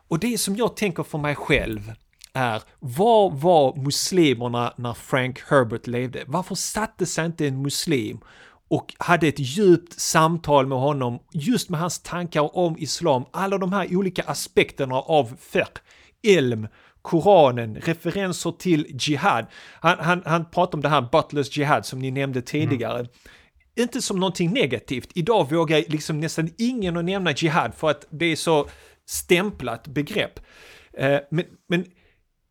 Och det som jag tänker för mig själv är, var var muslimerna när Frank Herbert levde? Varför satte sig inte en muslim och hade ett djupt samtal med honom just med hans tankar om islam, alla de här olika aspekterna av fiqh, ilm, Koranen, referenser till jihad. Han, han, han pratar om det här Butlers jihad som ni nämnde tidigare. Inte som någonting negativt. Idag vågar liksom nästan ingen att nämna jihad för att det är så stämplat begrepp. Eh, men, men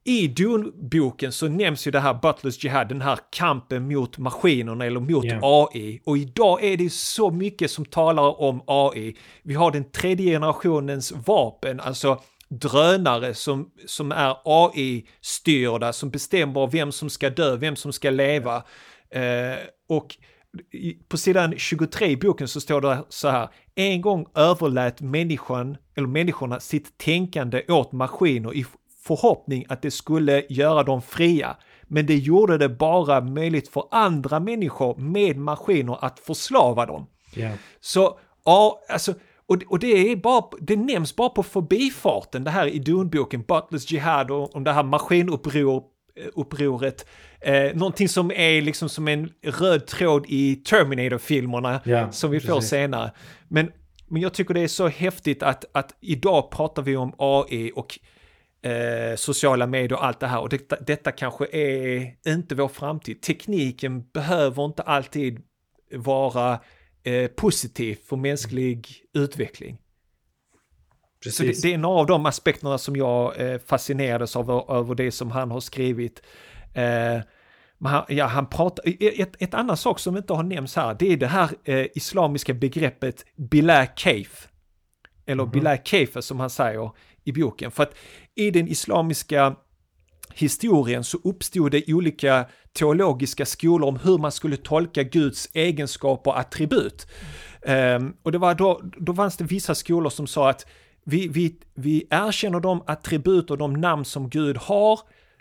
i Dune-boken så nämns ju det här Butlers Jihad, den här kampen mot maskinerna eller mot Ja. AI. Och idag är det så mycket som talar om AI. Vi har den tredje generationens vapen, alltså drönare som, som är AI-styrda, som bestämmer vem som ska dö, vem som ska leva. Eh, och på sidan 23 i boken så står det så här. En gång överlät människan, eller människorna sitt tänkande åt maskiner i förhoppning att det skulle göra dem fria. Men det gjorde det bara möjligt för andra människor med maskiner att förslava dem. Yeah. Så, ja, alltså, och, och det, är bara, det nämns bara på förbifarten, det här i Dune-boken, Butlers Jihad och om det här maskinuppror, eh, upproret. Eh, någonting som är liksom som en röd tråd i Terminator-filmerna Ja, som vi får precis. senare. Men, men jag tycker det är så häftigt att, att idag pratar vi om AI och eh, sociala medier och allt det här. Och detta, detta kanske är inte vår framtid. Tekniken behöver inte alltid vara eh, positiv för mänsklig utveckling. Så det, Precis. det är några av de aspekterna som jag eh, fascinerades av över det som han har skrivit. Eh, han, ja, han pratar, ett, ett annat sak som inte har nämnts här, det är det här eh, islamiska begreppet bilal kaif. Eller bilal kaifa som han säger i boken. För att i den islamiska historien så uppstod det olika teologiska skolor om hur man skulle tolka Guds egenskaper och attribut. Um, och det var då, då fanns det vissa skolor som sa att vi, vi, vi erkänner de attribut och de namn som Gud har,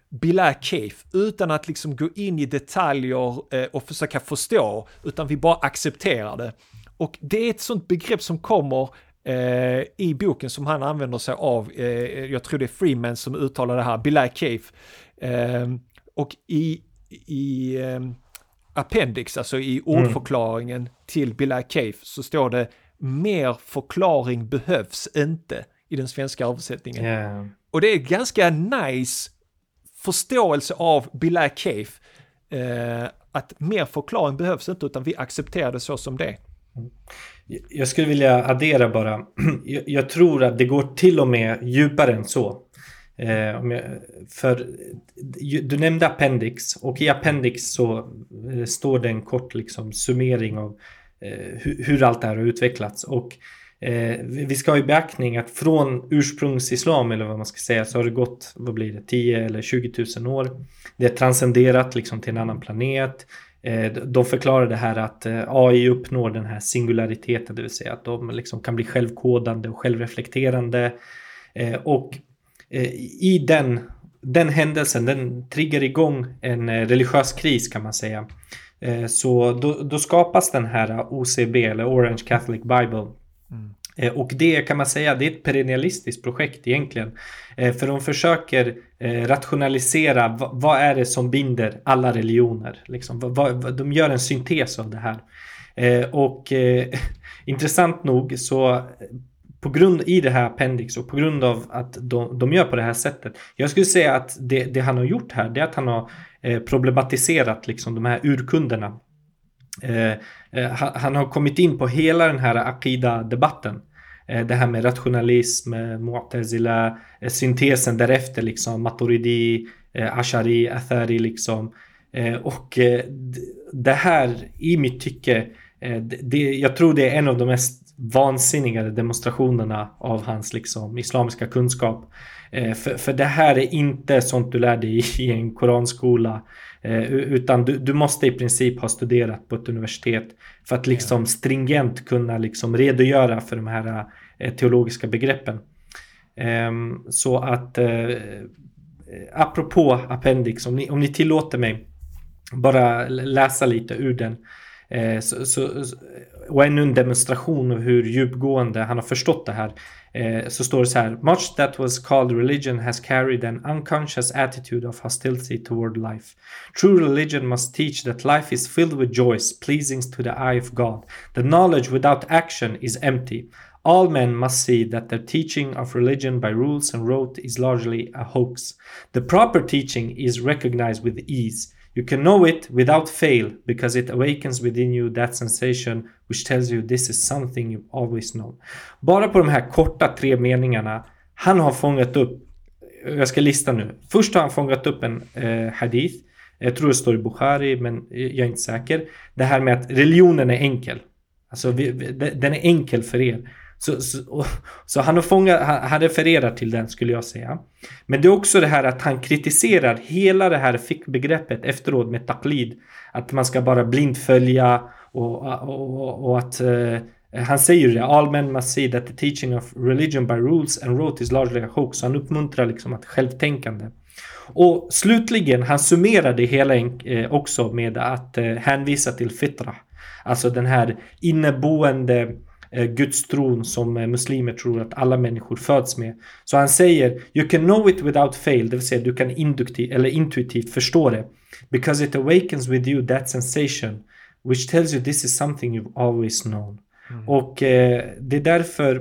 bila Keif, utan att liksom gå in i detaljer eh, och försöka förstå, utan vi bara accepterar det. Och det är ett sånt begrepp som kommer eh, i boken som han använder sig av. Eh, jag tror det är Freeman som uttalar det här, bila kaif. Eh, och i, i eh, appendix, alltså i ordförklaringen till bila kaif, så står det mer förklaring behövs inte i den svenska översättningen. Yeah. Och det är ganska nice förståelse av Bilal Kaif. Eh, att mer förklaring behövs inte utan vi accepterar det så som det. Jag skulle vilja addera bara. Jag, tror att det går till och med djupare än så. Eh, för du nämnde appendix och i appendix så eh, står det en kort liksom, summering av eh, hur, allt det här har utvecklats. Och vi vi ska ha i beaktning att från ursprungsislam eller vad man ska säga så har det gått, vad blir det, 10 eller 20 000 år. Det är transcenderat liksom till en annan planet. Eh, de förklarar det här att eh, AI uppnår den här singulariteten, det vill säga att de liksom kan bli självkodande och självreflekterande. Eh, och i den, den händelsen, den triggar igång en religiös kris kan man säga. Så då, då skapas den här OCB, eller Orange Catholic Bible. Mm. Och det kan man säga, det är ett perennialistiskt projekt egentligen. Eh, för de försöker eh, rationalisera vad är det som binder alla religioner. Liksom, vad- vad- de gör en syntes av det här. Och intressant nog så på grund i det här appendix och på grund av att de, de gör på det här sättet. Jag skulle säga att det, det han har gjort här det är att han har problematiserat liksom de här urkunderna. Eh, eh han, har kommit in på hela den här Akida-debatten. Eh, det här med rationalism, eh, Mu'tazila, eh, syntesen därefter liksom, Maturidi, eh, Ashari, Athari liksom. Eh, och eh, det här i mitt tycke, eh, det, jag tror det är en av de mest vansinniga demonstrationerna av hans liksom, islamiska kunskap. Eh, för, för det här är inte sånt du lär dig i, en koranskola. Eh, utan du, du måste i princip ha studerat på ett universitet för att liksom stringent kunna liksom redogöra för de här eh, teologiska begreppen. Ehm, så att apropå appendix, om ni, om ni tillåter mig bara läsa lite ur den. Så, så, och ännu en demonstration av hur djupgående han har förstått det här. Eh, så står det så här. Much that was called religion has carried an unconscious attitude of hostility toward life. True religion must teach that life is filled with joys, pleasing to the eye of God. The knowledge without action is empty. All men must see that their teaching of religion by rules and rote is largely a hoax. The proper teaching is recognized with ease. You can know it without fail because it awakens within you that sensation which tells you this is something you've always known. Bara på de här korta tre meningarna, han har fångat upp, jag ska lista nu. Först har han fångat upp en eh, hadith, jag tror det står i Bukhari men jag är inte säker. Det här med att religionen är enkel. Alltså vi, den är enkel för er. Så, så, så, han, har fångat, han refererar till den skulle jag säga. Men det är också det här att han kritiserar hela det här fickbegreppet efteråt med taklid. Att man ska bara blint följa och, och, och att eh, han säger det, all men must see that the teaching of religion by rules and rote is largely a hoax. Så han uppmuntrar liksom att självtänkande. Och slutligen, han summerar det hela eh, också med att eh, hänvisa till fitra. Alltså den här inneboende gudstron som eh, muslimer tror att alla människor föds med. Så han säger You can know it without fail, det vill säga du kan induktiv, eller intuitivt förstå det. Because it awakens with you that sensation which tells you this is something you've always known. Mm. Och eh, det är därför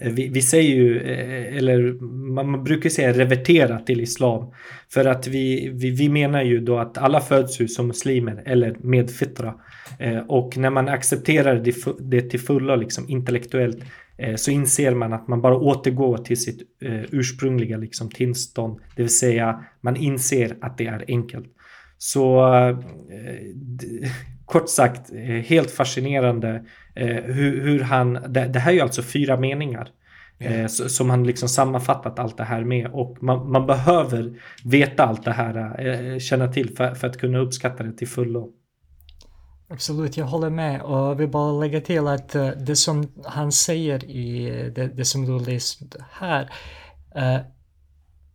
eh, vi, vi, säger ju, eh, eller man brukar säga revertera till islam. För att vi, vi, vi menar ju då att alla föds ju som muslimer eller med fitra. Eh, och när man accepterar det, till fullo liksom intellektuellt eh, så inser man att man bara återgår till sitt eh, ursprungliga liksom, tillstånd. Det vill säga man inser att det är enkelt. Så kort sagt helt fascinerande hur, hur han, det, det, här är ju alltså fyra meningar. Mm. som han liksom sammanfattat allt det här med och man, man behöver veta allt det här, känna till för, för att kunna uppskatta det till fullo. Absolut, jag håller med och vill bara lägga till att eh, det som han säger i eh, det, det som du läst här uh,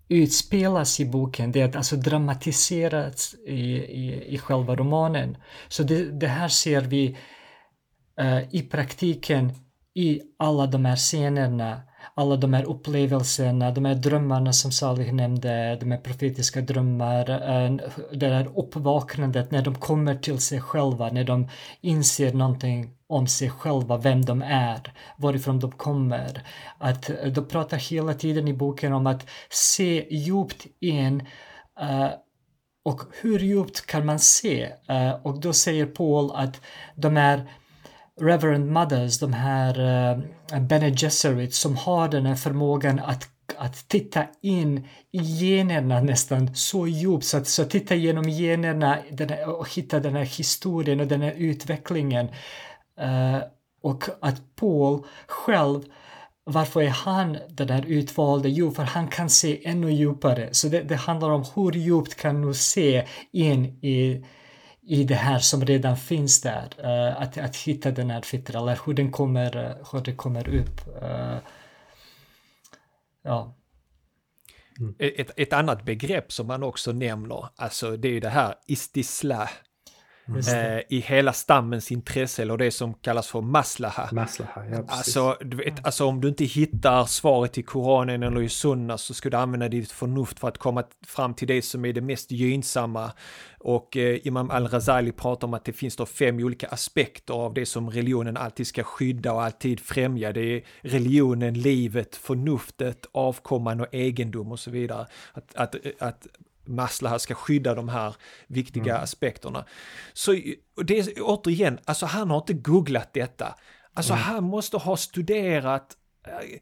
utspelas i boken, det är alltså dramatiserat i, i, i själva romanen. Så det, det här ser vi uh, i praktiken i alla de här scenerna alla de här upplevelserna, de här drömmarna som Salih nämnde, de här profetiska drömmar, eh, det här uppvaknandet när de kommer till sig själva, när de inser någonting om sig själva, vem de är, varifrån de kommer. Att eh, de pratar hela tiden i boken om att se djupt in uh, och hur djupt kan man se? Uh, och då säger Paul att de är Reverend Mothers, de här uh, Bene Gesserit som har den här förmågan att att titta in i generna nästan så djupt så att, så att titta igenom generna den här, och hitta den här historien och den här utvecklingen. Uh, och att Paul själv, varför är han den där utvalde? Jo, för han kan se ännu djupare. Så det, det handlar om hur djupt kan du se in i i det här som redan finns där. Uh, att, att hitta den här fitra, eller hur den kommer, uh, hur det kommer upp. Uh, ja. Mm. Ett, ett annat begrepp som man också nämner, alltså det är ju det här istisla. Eh, I hela stammens intresse, eller det som kallas för maslaha. Maslaha, ja precis. Alltså, du vet, alltså om du inte hittar svaret i Koranen eller i Sunna så ska du använda ditt förnuft för att komma fram till det som är det mest gynnsamma. Och eh, Imam al-Razali pratar om att det finns då fem olika aspekter av det som religionen alltid ska skydda och alltid främja. Det är religionen, livet, förnuftet, avkomman och egendom och så vidare. Att, att, att Maslaha ska skydda de här viktiga mm. aspekterna. Så det är återigen, alltså han har inte googlat detta. Alltså mm. han måste ha studerat äh,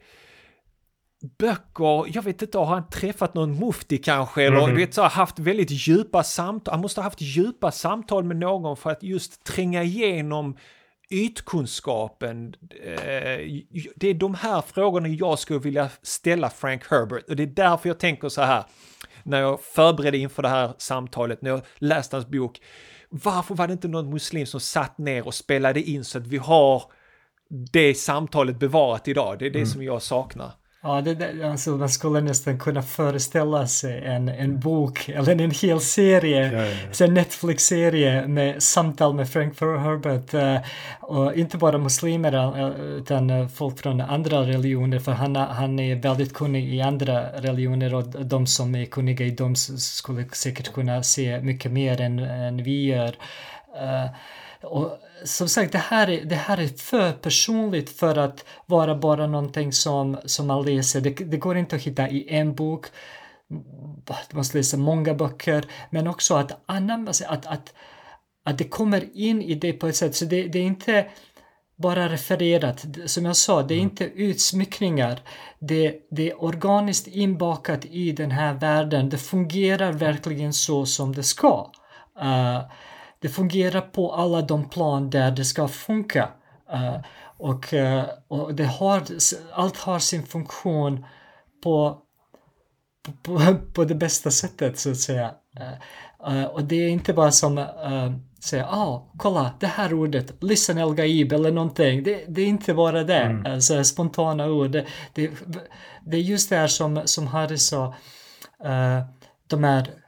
böcker, jag vet inte, har han träffat någon mufti kanske eller mm. vet, så, haft väldigt djupa samtal, han måste ha haft djupa samtal med någon för att just tränga igenom ytkunskapen. Eh, det är de här frågorna jag skulle vilja ställa Frank Herbert och det är därför jag tänker så här när jag förberedde inför det här samtalet, när jag läste hans bok, varför var det inte någon muslim som satt ner och spelade in så att vi har det samtalet bevarat idag? Det är det mm. som jag saknar. Ja, det, det, alltså man skulle nästan kunna föreställa sig en, en bok eller en hel serie, ja, ja, en Netflix-serie med samtal med Frank Herbert. Uh, och inte bara muslimer uh, utan uh, folk från andra religioner för han, han är väldigt kunnig i andra religioner och de som är kunniga i dem skulle säkert kunna se mycket mer än, än vi gör. och som sagt, det här, är, det här är för personligt för att vara bara någonting som, som man läser. Det, det går inte att hitta i en bok. Du måste läsa många böcker, men också att anamma att, att, att det kommer in i det på ett sätt. Så det, det är inte bara refererat. Som jag sa, det är mm. inte utsmyckningar. Det, det är organiskt inbakat i den här världen. Det fungerar verkligen så som det ska. Uh, det fungerar på alla de plan där det ska funka. Uh, och, uh, och det har, allt har sin funktion på, på, på det bästa sättet så att säga. Uh, och det är inte bara som säga ah, kolla det här ordet, listen El Gaib eller någonting. Det, det är inte bara det, mm. alltså, spontana ord. Det, det, det, är just det här som, som Harry sa, de här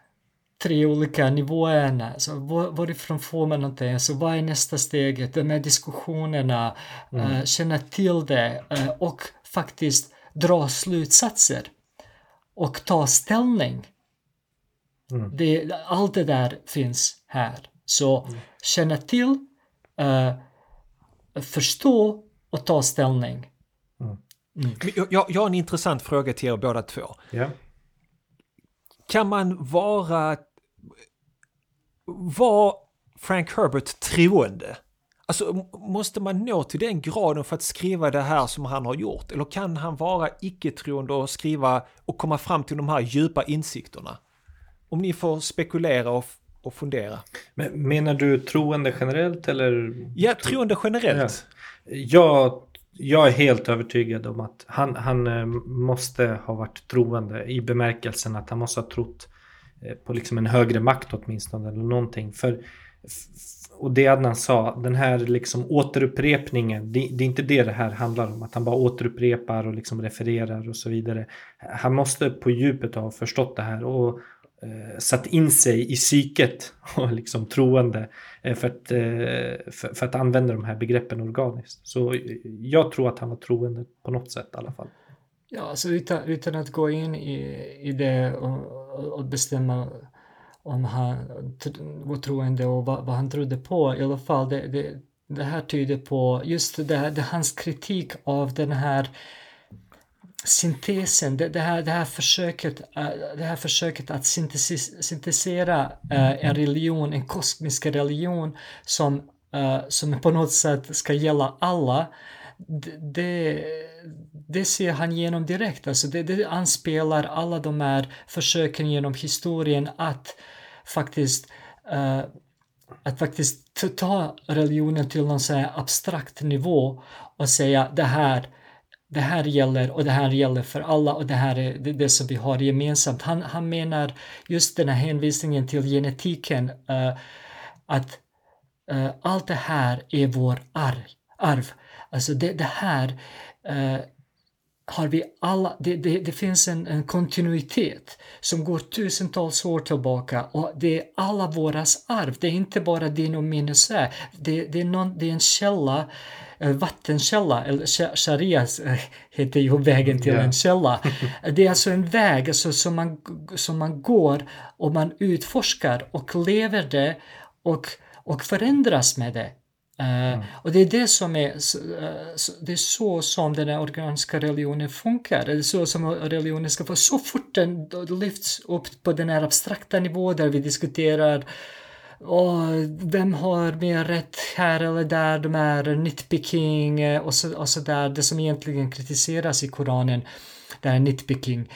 tre olika nivåerna. Så var, varifrån får man någonting? Alltså, vad är nästa steget? De här diskussionerna, mm. uh, känna till det uh, och faktiskt dra slutsatser och ta ställning. Mm. Det, allt det där finns här. Så mm. känna till, uh, förstå och ta ställning. Mm. mm. Jag, jag har en intressant fråga till er båda två. Yeah. Kan man vara var Frank Herbert troende? Alltså måste man nå till den graden för att skriva det här som han har gjort? Eller kan han vara icke-troende och skriva och komma fram till de här djupa insikterna? Om ni får spekulera och, och fundera. Men menar du troende generellt eller? Ja, troende generellt. Ja. Jag, jag är helt övertygad om att han, han eh, måste ha varit troende i bemärkelsen att han måste ha trott Eh, på liksom en högre makt åtminstone eller någonting. För, och det Adnan sa, den här liksom återupprepningen, det, det, är inte det det här handlar om, att han bara återupprepar och liksom refererar och så vidare. Han måste på djupet ha förstått det här och eh, satt in sig i psyket och liksom troende eh, för, att, eh, för, för, att använda de här begreppen organiskt. Så eh, jag tror att han var troende på något sätt i alla fall. Ja, alltså utan, utan att gå in i, i det och, och bestämma om han var troende och vad, vad, han trodde på. I alla fall, det, det, det här tyder på just det, här, det hans kritik av den här syntesen, det, det, här, det, här försöket, äh, det här försöket att syntesera äh, en religion, en kosmisk religion som, äh, som på något sätt ska gälla alla det, det ser han igenom direkt. Alltså det, det anspelar alla de här försöken genom historien att faktiskt uh, att faktiskt ta religionen till någon så abstrakt nivå och säga det här det här gäller och det här gäller för alla och det här är det, det som vi har gemensamt. Han, han menar just den här hänvisningen till genetiken uh, att uh, allt det här är vår arv. arv. Alltså det, det här uh, har vi alla, det, det, det finns en, en, kontinuitet som går tusentals år tillbaka och det är alla våras arv. Det är inte bara din och min isär. Det, det, är någon, det är en källa, en eh, vattenkälla, eller sharia eh, heter ju vägen till yeah. en källa. Det är alltså en väg alltså, som, man, som man går och man utforskar och lever det och, och förändras med det. Eh, mm. Och det är det som är, uh, det är så som den här organiska religionen funkar. Det är så som religionen ska få, så fort den lyfts upp på den här abstrakta nivån där vi diskuterar och vem har mer rätt här eller där, de här nitpicking eh, och så, och så där, det som egentligen kritiseras i Koranen, det här nitpicking.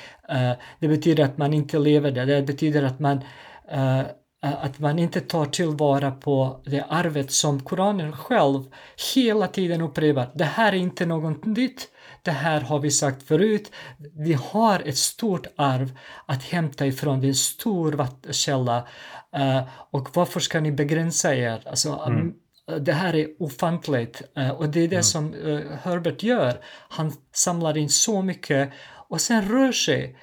Det betyder att man inte lever det, det betyder att man uh, Eh, att man inte tar tillvara på det arvet som Koranen själv hela tiden upprepar. Det här är inte något nytt, det här har vi sagt förut. Vi har ett stort arv att hämta ifrån, det är en stor källa. Uh, och varför ska ni begränsa er? Alltså, mm. det här är ofantligt och det är det mm. som Herbert gör. Han samlar in så mycket och sen rör sig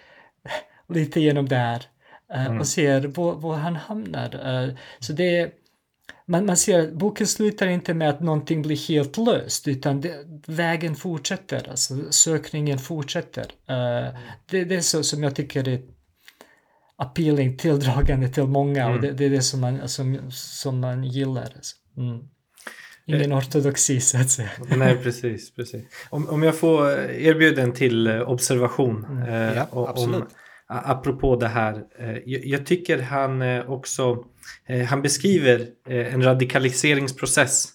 lite genom där mm. och ser var, var han hamnar. Så det är man, man ser att boken slutar inte med att någonting blir helt löst utan det, vägen fortsätter, alltså sökningen fortsätter. Uh, det, det, är så som jag tycker är appealing, tilldragande till många mm. och det, det, är det som man, som, som man gillar. Alltså. Mm. Ingen eh. ortodoxi så att säga. Nej, precis. precis. Om, om jag får erbjuda en till eh, observation. Mm. Eh, ja, absolut. Apropå det här. Eh, jag, tycker han eh, också eh, han beskriver en radikaliseringsprocess.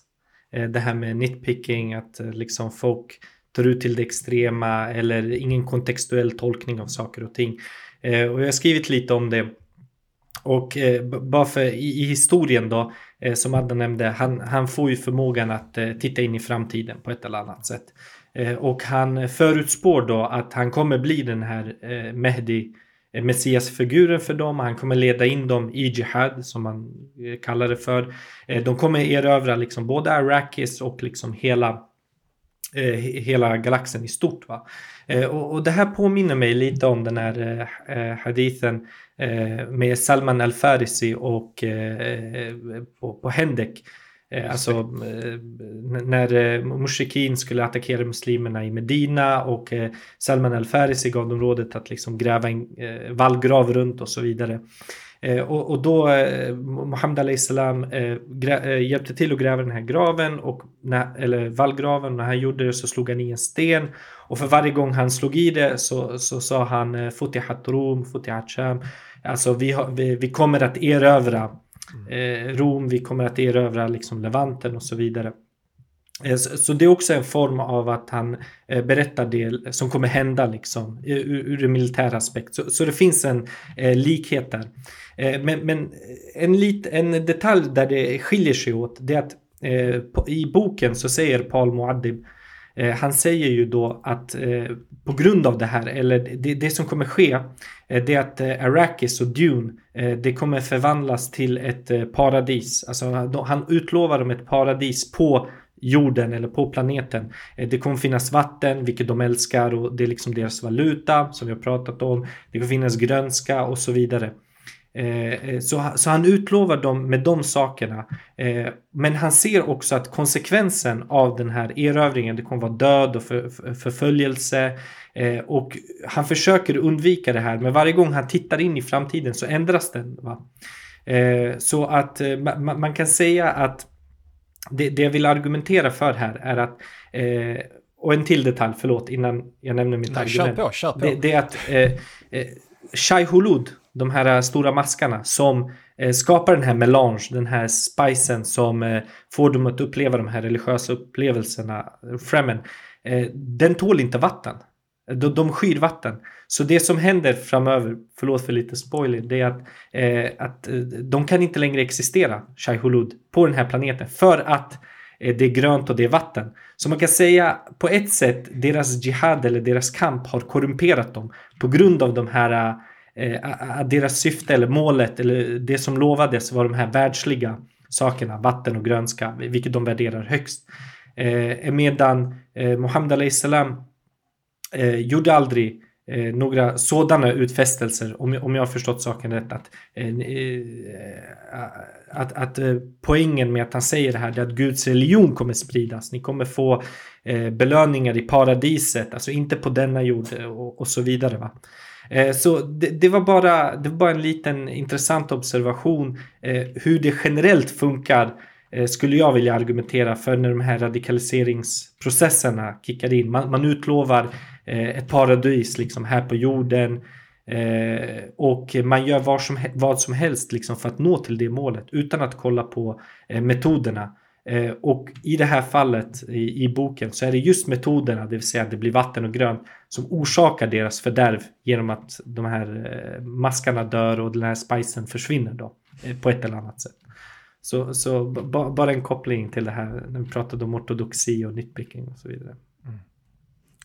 Det här med nitpicking, att liksom folk tar ut till det extrema eller ingen kontextuell tolkning av saker och ting. Och jag har skrivit lite om det. Och bara för i, historien då, som Adda nämnde, han, han får ju förmågan att titta in i framtiden på ett eller annat sätt. Och han förutspår då att han kommer bli den här Mehdi Eh, Messiasfiguren för dem. Han kommer leda in dem i Jihad som man eh, kallar det för. Eh, de kommer erövra liksom både Arrakis och liksom hela hela galaxen i stort. Va? Och, det här påminner mig lite om den här hadithen med Salman al-Farisi och på, på Hendek Eh, alltså eh, när eh, Mushikin skulle attackera muslimerna i Medina och Salman al-Farisi gav dem rådet att liksom gräva en vallgrav runt och så vidare. Och, och då Muhammed Ali salam hjälpte till att gräva den här graven och när, eller vallgraven. När han gjorde det så slog han i en sten och för varje gång han slog i det så, så sa han Futihat Rum, Futihat Sham. Alltså vi, har, vi, vi kommer att erövra eh, Rom, vi kommer att erövra liksom Levanten och så vidare. Eh, så det är också en form av att han eh, berättar det som kommer hända liksom eh, ur, en militär aspekt. Så, så det finns en eh, likhet där. Eh, men, men en, lit, en detalj där det skiljer sig åt det är att eh, på, i boken så säger Paul Muad'Dib Eh, Eh, han säger ju då att eh, på grund av det här, eller det, det som kommer ske, eh, det är att eh, Arrakis och Dune, eh, det kommer förvandlas till ett eh, paradis. Alltså han utlovar dem ett paradis på jorden eller på planeten. Eh, det kommer finnas vatten, vilket de älskar och det är liksom deras valuta som vi har pratat om. Det kommer finnas grönska och så vidare. Eh, så, så han utlovar dem med de sakerna. Eh, men han ser också att konsekvensen av den här erövringen, det kommer vara död och för, för, förföljelse. Eh, och han försöker undvika det här, men varje gång han tittar in i framtiden så ändras den. Så att man, man, kan säga att det, det, jag vill argumentera för här är att och en till detalj, förlåt, innan jag nämner mitt Nej, argument. Kör på, kör på. Det, det är att eh, Shai Hulud, de här eh, stora maskarna som eh, skapar den här melange, den här spicen som eh, får dem att uppleva de här religiösa upplevelserna, fremen. Den tål inte vatten. De, de skyr vatten. Så det som händer framöver, förlåt för lite spoiler, det är att, eh, att de kan inte längre existera, Shai Hulud, på den här planeten. För att eh, det är grönt och det är vatten. Så man kan säga på ett sätt, deras jihad eller deras kamp har korrumperat dem på grund av de här eh, deras syfte eller målet eller det som lovades var de här världsliga sakerna, vatten och grönska, vilket de värderar högst. Eh, medan eh, Muhammed Ali salam eh, gjorde aldrig eh, några sådana utfästelser, om, om jag har förstått saken rätt, att, eh, eh att, att eh, poängen med att han säger det här är att Guds religion kommer spridas. Ni kommer få eh, belöningar i paradiset, alltså inte på denna jord eh, och, och så vidare. Va? Eh, så det, det, var bara, det var bara en liten intressant observation eh, hur det generellt funkar eh, skulle jag vilja argumentera för när de här radikaliseringsprocesserna kickar in. Man, man utlovar ett paradis liksom här på jorden och man gör vad som, vad som helst liksom för att nå till det målet utan att kolla på metoderna. Och i det här fallet i, i, boken så är det just metoderna, det vill säga att det blir vatten och grönt, som orsakar deras fördärv genom att de här eh, maskarna dör och den här spicen försvinner då eh, på ett eller annat sätt. Så, så ba, bara en koppling till det här när vi pratade om ortodoxi och nitpicking och så vidare. Mm.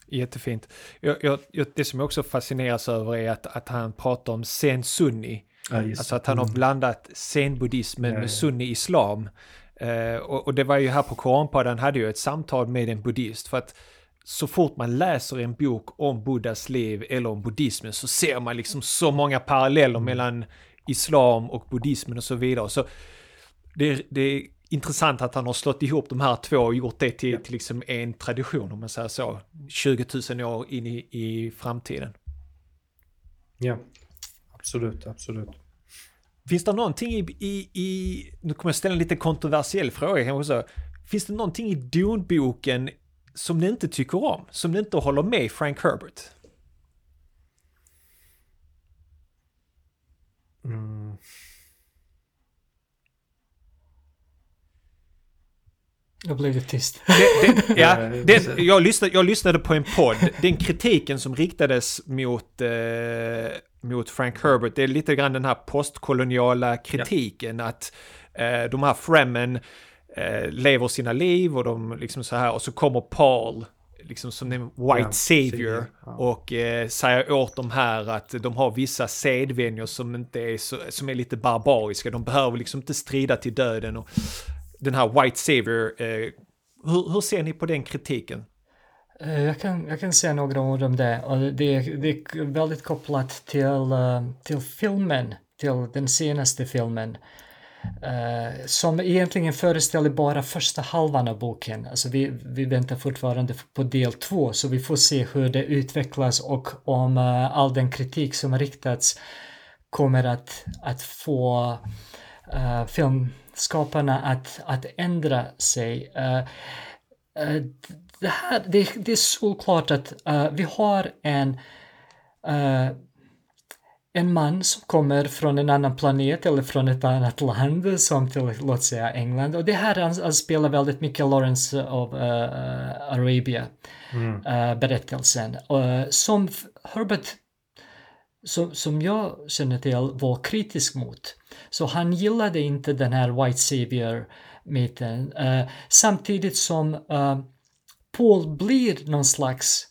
Jättefint. Jag, jag, det som jag också fascineras över är att, att han pratar om sen sunni. Ja, alltså att han har mm. blandat zen-buddhismen ja, med sunni-islam. Eh, och, och, det var ju här på Koranpodden hade jag ett samtal med en buddhist för att så fort man läser en bok om Buddhas liv eller om buddhismen så ser man liksom så många paralleller mellan islam och buddhismen och så vidare. Så det, det är intressant att han har slått ihop de här två och gjort det till, till liksom en tradition om man säger så. 20 000 år in i, i framtiden. Ja, absolut, absolut. Finns det någonting i, i, i, nu kommer jag ställa en lite kontroversiell fråga kanske Finns det någonting i Dune-boken som ni inte tycker om? Som ni inte håller med Frank Herbert? Mm. Jag blev tyst. Det, det, ja, det, jag, lyssnade, jag lyssnade på en podd. Den kritiken som riktades mot, eh, mot Frank Herbert, det är lite grann den här postkoloniala kritiken. Ja. Att eh, de här Fremen eh, lever sina liv och de liksom så här och så kommer Paul liksom som en white ja, savior ja. och eh, säger åt dem här att de har vissa sedvänjor som inte är så, som är lite barbariska. De behöver liksom inte strida till döden och den här white savior. Eh, hur, hur ser ni på den kritiken? Eh, jag kan, jag kan säga några ord om det. Och det, det är väldigt kopplat till, eh, till filmen, till den senaste filmen. Uh, som egentligen föreställer bara första halvan av boken. Alltså vi, vi väntar fortfarande på del två, så vi får se hur det utvecklas och om uh, all den kritik som har riktats kommer att, att få uh, filmskaparna att, att ändra sig. det, här, det, det är solklart att vi har en en man som kommer från en annan planet eller från ett annat land som till, låt säga England. Och det här spelar väldigt mycket Lawrence of uh, Arabia mm. uh, berättelsen. Uh, som Herbert, som, som jag känner till, var kritisk mot. Så han gillade inte den här White Savior-myten. samtidigt som Paul blir någon slags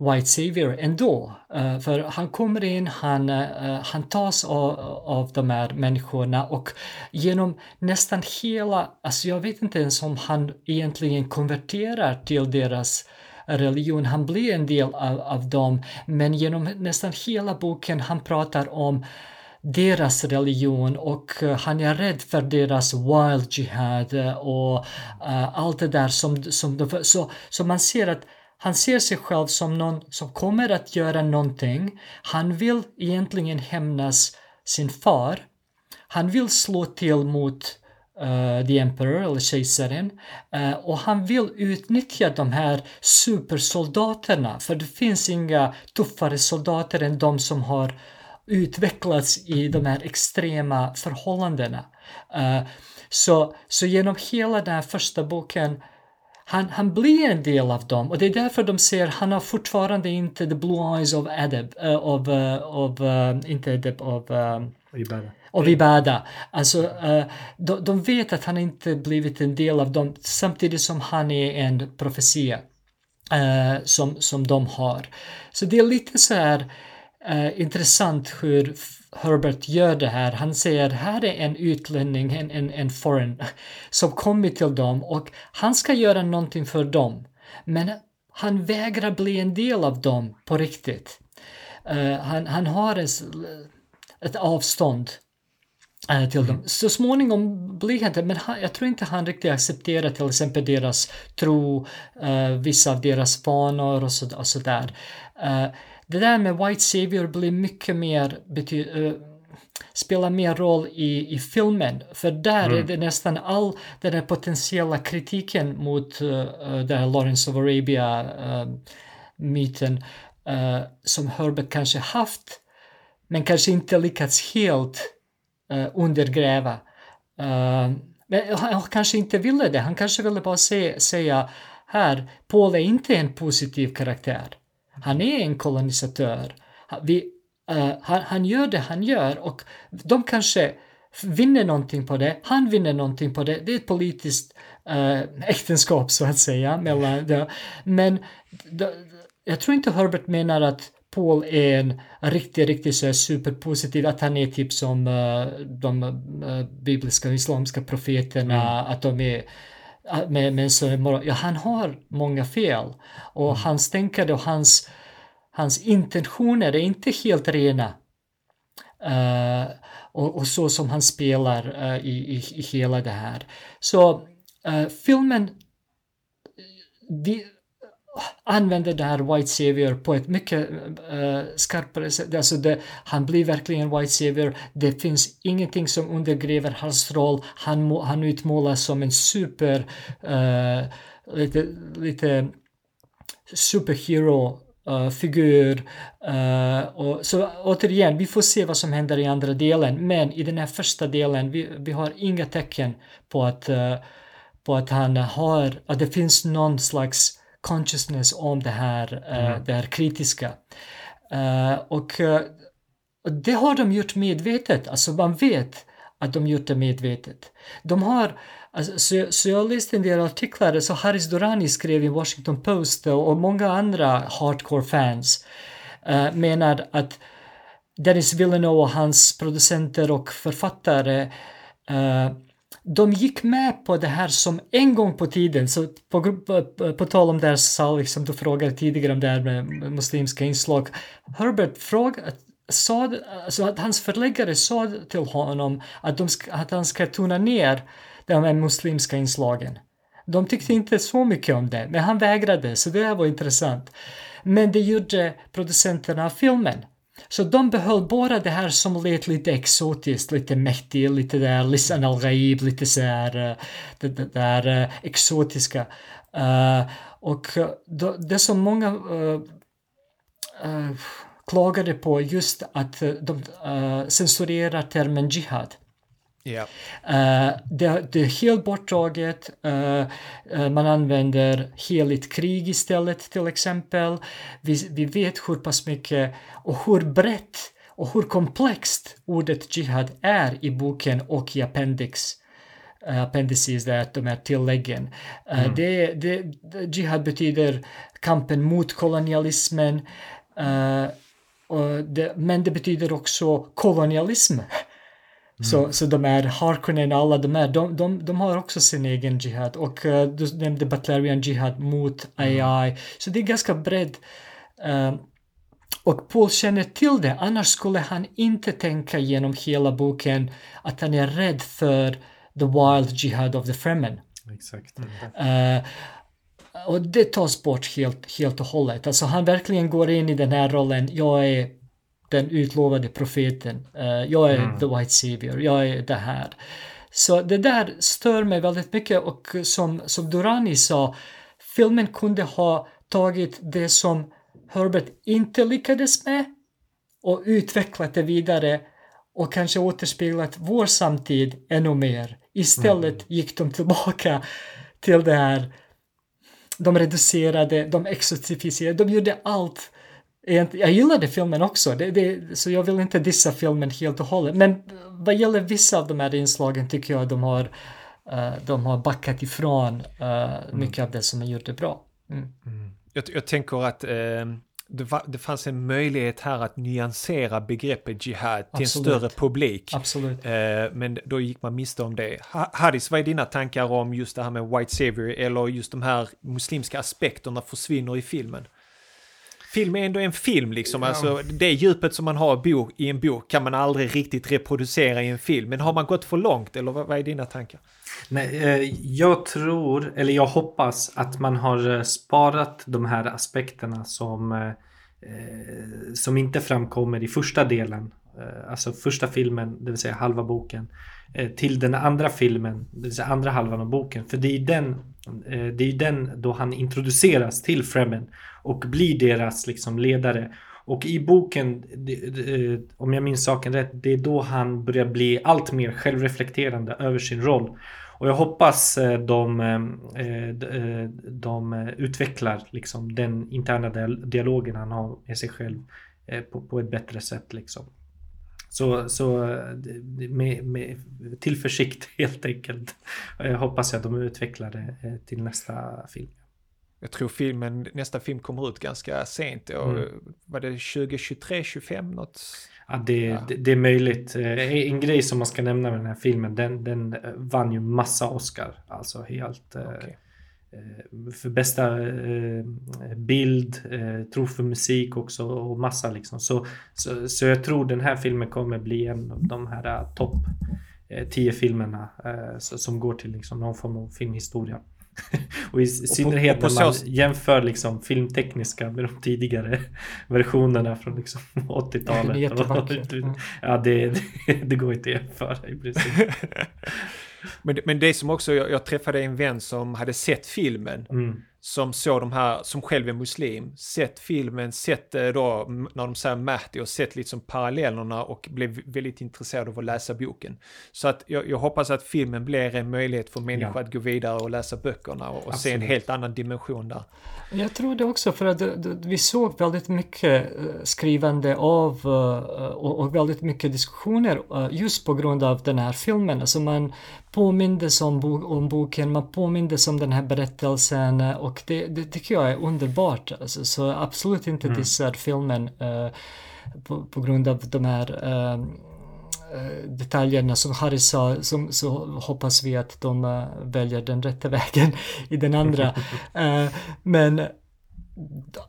White Savior ändå. Uh, för han kommer in, han, uh, han tas av, av de här människorna och genom nästan hela, alltså jag vet inte ens om han egentligen konverterar till deras religion, han blir en del av, av dem, men genom nästan hela boken han pratar om deras religion och uh, han är rädd för deras wild jihad och uh, allt det där som, som de, så, så man ser att han ser sig själv som någon som kommer att göra någonting. Han vill egentligen hämnas sin far. Han vill slå till mot uh, the Emperor, eller kejsaren. Uh, och han vill utnyttja de här supersoldaterna, för det finns inga tuffare soldater än de som har utvecklats i de här extrema förhållandena. Uh, så, så genom hela den här första boken han, han blir en del av dem och det är därför de ser han har fortfarande inte the blue eyes of Adab, uh, of, uh, of uh, inte Adab, of Ibada. Av Ibada. Alltså, uh, de, de, vet att han inte blivit en del av dem samtidigt som han är en profetia uh, som, som de har. Så det är lite så här intressant hur Herbert gör det här. Han säger här är en utlänning, en, en, en foreign, som kommit till dem och han ska göra någonting för dem. Men han vägrar bli en del av dem på riktigt. Uh, han, han har ett, ett avstånd uh, till mm. dem. Så småningom blir han det, men han, jag tror inte han riktigt accepterar till exempel deras tro, uh, vissa av deras vanor och sådär. Så, det där med White Savior blir mycket mer uh, spelar mer roll i, i filmen, för där mm. är det nästan all den här potentiella kritiken mot uh, den här Lawrence of Arabia-myten uh, som Herbert kanske haft, men kanske inte lyckats helt uh, undergräva. men han kanske inte ville det, han kanske ville bara se, säga här, Paul är inte en positiv karaktär. Han är en kolonisatör. Vi, uh, han, han gör det han gör och de kanske vinner någonting på det, han vinner någonting på det. Det är ett politiskt uh, äktenskap så att säga. Mellan, det. Men det, jag tror inte Herbert menar att Paul är en riktigt, riktigt så superpositiv, att han är typ som uh, de uh, bibliska islamiska profeterna, mm. att de är med, med så ja, han har många fel och mm. hans tänkande och hans, hans intentioner är inte helt rena. Uh, och, och, så som han spelar uh, i, i, i, hela det här. Så uh, filmen vi använder det här White Savior på ett mycket uh, skarpare sätt. Alltså det, han blir verkligen White Savior. Det finns ingenting som undergräver hans roll. Han, han utmålas som en super, uh, lite, lite superhero uh, figur. Uh, och, så återigen, vi får se vad som händer i andra delen, men i den här första delen, vi, vi har inga tecken på att, uh, på att han har, att det finns någon slags consciousness om det här, mm. det här kritiska. och det har de gjort medvetet, alltså man vet att de gjort det medvetet. De har Alltså, så, så, jag läste en del artiklar, så Haris Dorani skrev i Washington Post och många andra hardcore-fans menar att Dennis Villeneuve och hans producenter och författare uh, de gick med på det här som en gång på tiden, så på, på, på tal om det här Sal, liksom du frågade tidigare om det här med muslimska inslag. Herbert frågade, sa, alltså att hans förläggare sa till honom att, de, att han ska tona ner de här muslimska inslagen. De tyckte inte så mycket om det, men han vägrade, så det var intressant. Men det gjorde producenterna av filmen. Så de behöll bara det här som lät lite exotiskt, lite mäktigt, lite där Lisan al-Ghaib, lite så här, eh, det, det där eh, exotiska. Uh, och det som många uh, uh, klagade på just att de censurerar termen jihad. Yeah. Uh, det, det, är helt borttaget. Uh, uh, man använder heligt krig istället till exempel. Vi, vi vet hur pass mycket och hur brett och hur komplext ordet jihad är i boken och i appendix. Uh, appendices, där de här tilläggen. Mm. det, det, jihad betyder kampen mot kolonialismen. Det, men det betyder också kolonialism. Så, mm. så de här Harkonnen, alla de här, de, de, de har också sin egen jihad. Och uh, du nämnde Butlerian jihad mot AI. Mm. Så det är ganska bredd. Uh, och Paul känner till det, annars skulle han inte tänka genom hela boken att han är rädd för the wild jihad of the Fremen. Exakt. Uh, och det tas bort helt, helt och hållet. Alltså han verkligen går in i den här rollen, jag är den utlovade profeten. Uh, jag är mm. the white savior, jag är det här. Så det där stör mig väldigt mycket och som, som Durani sa, filmen kunde ha tagit det som Herbert inte lyckades med och utvecklat det vidare och kanske återspeglat vår samtid ännu mer. Istället mm. gick de tillbaka till det här, de reducerade, de exotifierade, de gjorde allt jag gillade filmen också, det, det, så jag vill inte dissa filmen helt och hållet. Men vad gäller vissa av de här inslagen tycker jag de har, uh, de har backat ifrån uh, mm. mycket av det som de gjorde bra. Mm. Mm. Jag, jag, tänker att uh, det, var, det, fanns en möjlighet här att nyansera begreppet jihad till Absolut. en större publik. Absolut. men då gick man miste om det. Haris, vad är dina tankar om just det här med White Savior eller just de här muslimska aspekterna försvinner i filmen? Film är ändå en film liksom. Ja. Alltså, det djupet som man har i en bok kan man aldrig riktigt reproducera i en film. Men har man gått för långt eller vad, vad är dina tankar? Nej, eh, jag tror, eller jag hoppas att man har eh, sparat de här aspekterna som, eh, som inte framkommer i första delen. Alltså första filmen, det vill säga halva boken. Till den andra filmen, det vill säga andra halvan av boken. För det är den, det är den då han introduceras till Fremen och blir deras liksom ledare. Och i boken, eh, om jag minns saken rätt, det är då han börjar bli allt mer självreflekterande över sin roll. Och jag hoppas eh, de, eh, de utvecklar liksom den interna dialogen han har med sig själv på, på ett bättre sätt. Liksom. Så, så med, med tillförsikt helt enkelt jag hoppas jag att de utvecklar det till nästa film. Jag tror filmen, nästa film kommer ut ganska sent. Och, Mm. Var det 2023, 25 något? Ja, det, Ja. Det, det är möjligt. Eh, En grej som man ska nämna med den här filmen, den, den eh, vann ju massa Oscar. Alltså helt... eh, eh, För bästa bild, tror för musik också och massa liksom. Så, så, så jag tror den här filmen kommer bli en av de här topp 10 filmerna som går till liksom någon form av filmhistoria. och i synnerhet och på när man så- jämför liksom filmtekniska med de tidigare versionerna från liksom 80-talet. Jättevackert. Mm. Ja, det, det, det går inte att jämföra i princip. Men, det- men det som också, jag, jag träffade en vän som hade sett filmen. Mm. Som såg de här, som själv är muslim. Sett filmen, sett eh, då när de säger Mahdi och sett liksom parallellerna och blev väldigt intresserad av att läsa boken. Så att jag, jag hoppas att filmen blir en möjlighet för människor Ja. att gå vidare och läsa böckerna och, och se en helt annan dimension där. Jag tror det också för att det- vi såg väldigt mycket eh, skrivande av eh, och väldigt mycket diskussioner eh, just på grund av den här filmen. Alltså man påmindes om, bo om boken, man påmindes om den här berättelsen eh, och det, det tycker jag är underbart. Alltså, så absolut inte dissar filmen eh, på, på grund av de här eh, detaljerna som Harry sa, som, så hoppas vi att de eh, väljer den rätta vägen i den andra. Men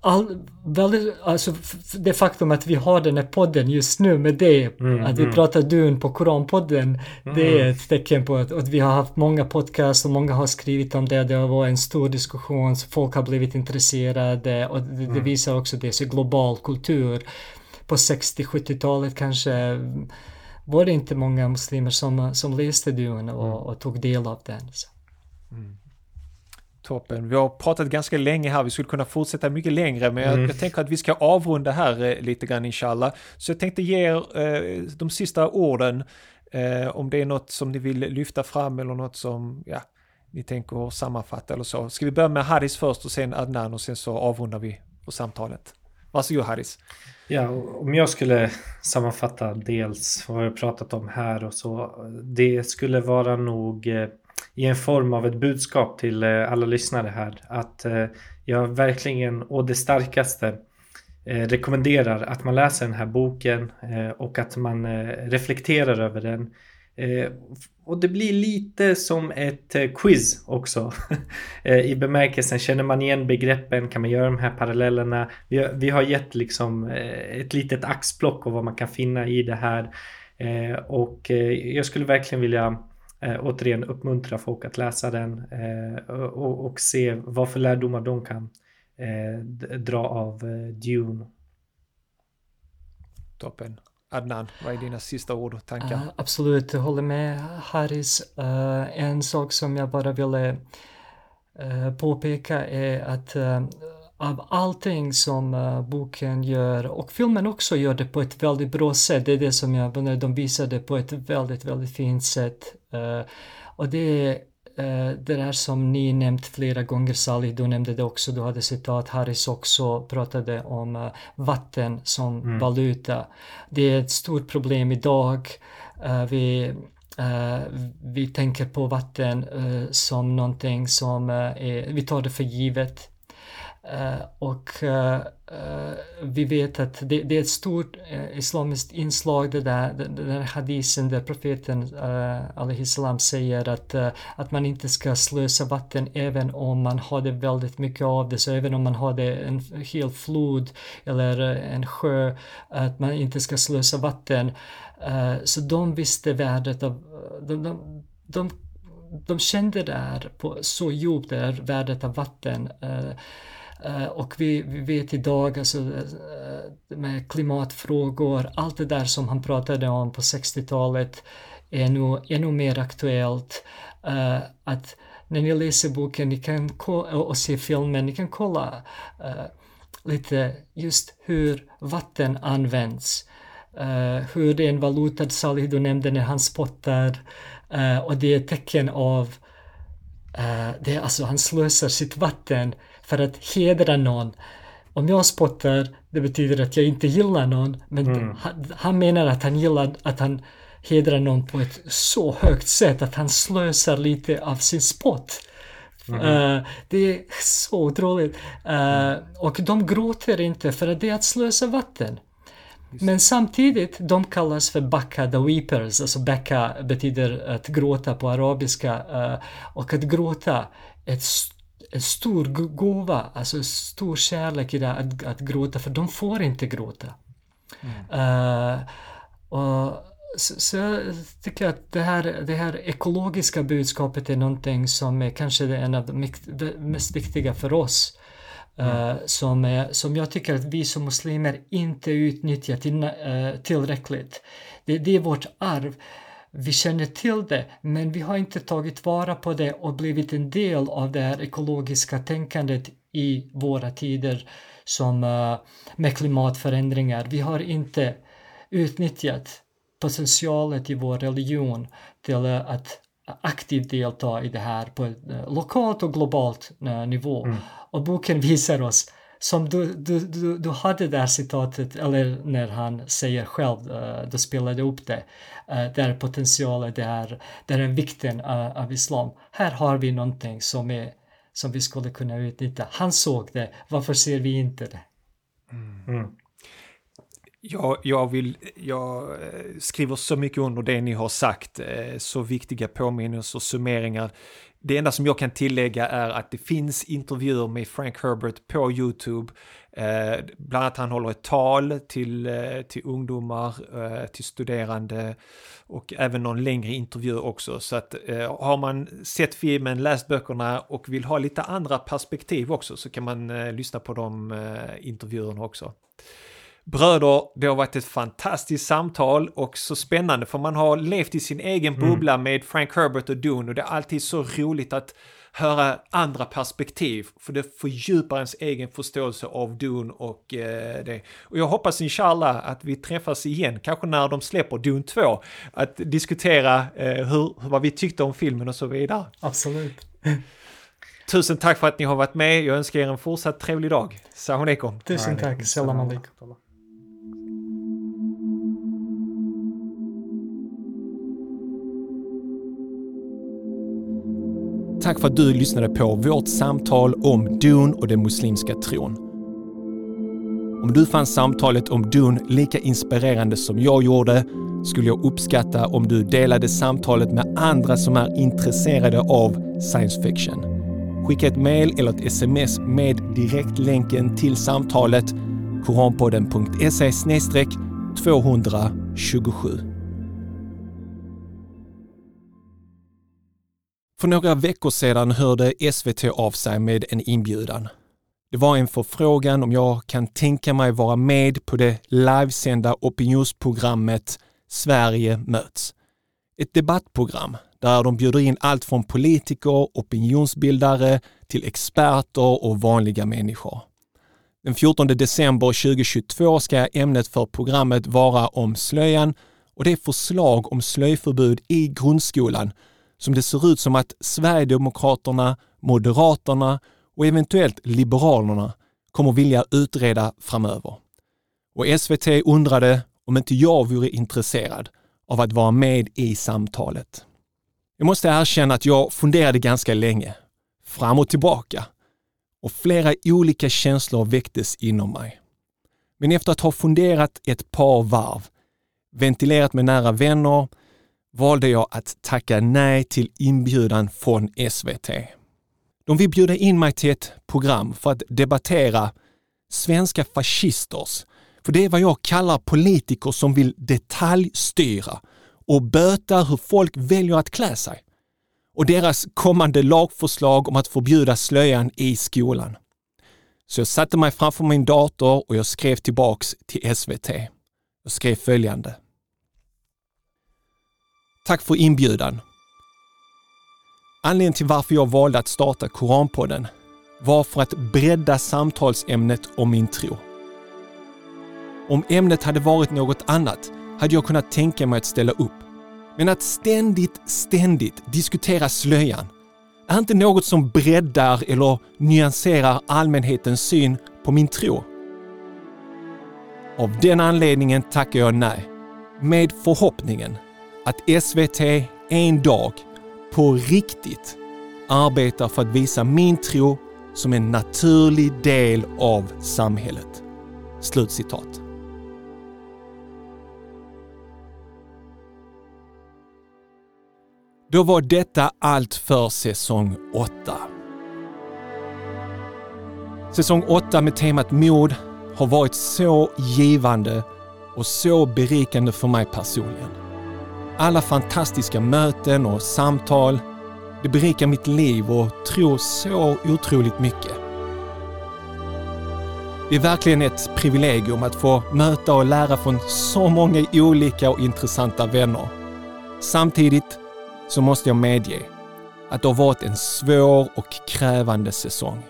all, väldigt, alltså, det faktum att vi har den här podden just nu med det, Mm, att vi mm. pratar Dun på Koranpodden, det är ett tecken på att, att vi har haft många podcasts och många har skrivit om det, det har varit en stor diskussion, folk har blivit intresserade och det, Mm. det visar också det, så global kultur. På 60-70-talet kanske var det inte många muslimer som, som läste Dun och, Mm. och tog del av den. Så. Toppen. Vi har pratat ganska länge här, vi skulle kunna fortsätta mycket längre, men jag, Mm. jag tänker att vi ska avrunda här eh, lite grann inshallah. Så jag tänkte ge er eh, de sista orden, eh, om det är något som ni vill lyfta fram eller något som ja, ni tänker sammanfatta eller så. Ska vi börja med Haris först och sen Adnan och sen så avrundar vi på samtalet. Varsågod Haris. Ja, om jag skulle sammanfatta dels vad jag pratat om här och så. Det skulle vara nog eh, i en form av ett budskap till eh, alla lyssnare här. Att eh, jag verkligen å det starkaste eh, rekommenderar att man läser den här boken och att man reflekterar över den. Och det blir lite som ett quiz också. I bemärkelsen, känner man igen begreppen? Kan man göra de här parallellerna? Vi har, gett liksom ett litet axplock av vad man kan finna i det här. Och jag skulle verkligen vilja eh, återigen uppmuntra folk att läsa den eh, och, och se vad för lärdomar de kan eh, dra av eh, Dune. Toppen. Adnan, vad är dina sista ord och tankar? Ja, absolut, jag håller med Haris. Eh, en sak som jag bara ville eh, påpeka är att av allting som eh, boken gör och filmen också gör det på ett väldigt bra sätt. Det är det som jag, när de visade på ett väldigt, väldigt fint sätt. Eh, och det är eh, det där som ni nämnt flera gånger Sally, du nämnde det också, du hade citat, Harris också pratade om vatten som valuta. Det är ett stort problem idag. Vi, vi tänker på vatten som någonting som är, vi tar det för givet. Eh, och eh, eh, vi vet att det, det är ett stort uh, islamiskt inslag det där, den, den hadisen där profeten uh, al-Islam säger att, att man inte ska slösa vatten även om man hade väldigt mycket av det, så även om man hade en hel flod eller en sjö, att man inte ska slösa vatten. Så de visste värdet av, de, de, de, de kände det här på så djupt, det här värdet av vatten. Eh, och vi, vi vet idag, alltså, eh, med klimatfrågor, allt det där som han pratade om på 60-talet är nu ännu mer aktuellt. Eh, att när ni läser boken ni kan och ser filmen, ni kan kolla lite just hur vatten används. hur det är en valuta, salihu nämnde när han spottar, och det är ett tecken av det är alltså han slösar sitt vatten för att hedra någon. Om jag spottar, det betyder att jag inte gillar någon, men mm. han, han, menar att han gillar att han hedrar någon på ett så högt sätt att han slösar lite av sin spott. Uh, det är så otroligt. Uh, och de gråter inte för att det är att slösa vatten. Men samtidigt, de kallas för Backa the Weepers, alltså Backa betyder att gråta på arabiska uh, och att gråta är en stor gåva, alltså stor kärlek i det att, att gråta, för de får inte gråta. Mm. Uh, och så, så, jag tycker att det här, det här ekologiska budskapet är någonting som är kanske en av de mest viktiga för oss. Mm. Uh, som, är, som jag tycker att vi som muslimer inte utnyttjar till, uh, tillräckligt. Det, det är vårt arv. Vi känner till det, men vi har inte tagit vara på det och blivit en del av det här ekologiska tänkandet i våra tider som uh, med klimatförändringar. Vi har inte utnyttjat potentialet i vår religion till uh, att aktivt delta i det här på uh, lokalt och globalt nivå. Mm. Och boken visar oss som du, du, du, du hade där citatet, eller när han säger själv, uh, du spelade upp det, uh, där potentialen, där, där är vikten uh, av islam. Här har vi någonting som, är, som vi skulle kunna utnyttja. Han såg det, varför ser vi inte det? Mm. mm. Jag, jag, vill, jag skriver så mycket under det ni har sagt, så viktiga påminnelser och summeringar. Det enda som jag kan tillägga är att det finns intervjuer med Frank Herbert på YouTube. Eh, bland annat han håller ett tal till, eh, till ungdomar, eh, till studerande och även någon längre intervju också. Så att eh, har man sett filmen, läst böckerna och vill ha lite andra perspektiv också så kan man eh, lyssna på de eh, intervjuerna också. Bröder, det har varit ett fantastiskt samtal och så spännande för man har levt i sin egen mm. bubbla mm. med Frank Herbert och Dune och det är alltid så roligt att höra andra perspektiv för det fördjupar ens egen förståelse av Dune och eh, det. Och jag hoppas inshallah att vi träffas igen, kanske när de släpper Dune 2, att diskutera eh, hur, vad vi tyckte om filmen och så vidare. Absolut. Tusen tack för att ni har varit med. Jag önskar er en fortsatt trevlig dag. Salam alaikum. Tusen tack. Salam alaikum. Tack för att du lyssnade på vårt samtal om Dun och den muslimska tron. Om du fann samtalet om Dun lika inspirerande som jag gjorde skulle jag uppskatta om du delade samtalet med andra som är intresserade av science fiction. Skicka ett mail eller ett sms med direktlänken till samtalet koranpodden.se 227. För några veckor sedan hörde SVT av sig med en inbjudan. Det var en förfrågan om jag kan tänka mig vara med på det livesända opinionsprogrammet Sverige möts. Ett debattprogram där de bjuder in allt från politiker, opinionsbildare till experter och vanliga människor. Den 14 december 2022 ska ämnet för programmet vara om slöjan och det är förslag om slöjförbud i grundskolan som det ser ut som att Sverigedemokraterna, Moderaterna och eventuellt Liberalerna kommer vilja utreda framöver. Och SVT undrade om inte jag vore intresserad av att vara med i samtalet. Jag måste erkänna att jag funderade ganska länge, fram och tillbaka, och flera olika känslor väcktes inom mig. Men efter att ha funderat ett par varv, ventilerat med nära vänner, valde jag att tacka nej till inbjudan från SVT. De vill bjuda in mig till ett program för att debattera svenska fascisters, för det är vad jag kallar politiker som vill detaljstyra och böta hur folk väljer att klä sig och deras kommande lagförslag om att förbjuda slöjan i skolan. Så jag satte mig framför min dator och jag skrev tillbaks till SVT. Jag skrev följande. Tack för inbjudan. Anledningen till varför jag valde att starta Koranpodden var för att bredda samtalsämnet om min tro. Om ämnet hade varit något annat hade jag kunnat tänka mig att ställa upp. Men att ständigt, ständigt diskutera slöjan är inte något som breddar eller nyanserar allmänhetens syn på min tro. Av den anledningen tackar jag nej, med förhoppningen att SVT en dag på riktigt arbetar för att visa min tro som en naturlig del av samhället. Slutcitat. Då var detta allt för säsong 8. Säsong 8 med temat mod har varit så givande och så berikande för mig personligen. Alla fantastiska möten och samtal, det berikar mitt liv och tror så otroligt mycket. Det är verkligen ett privilegium att få möta och lära från så många olika och intressanta vänner. Samtidigt så måste jag medge att det har varit en svår och krävande säsong.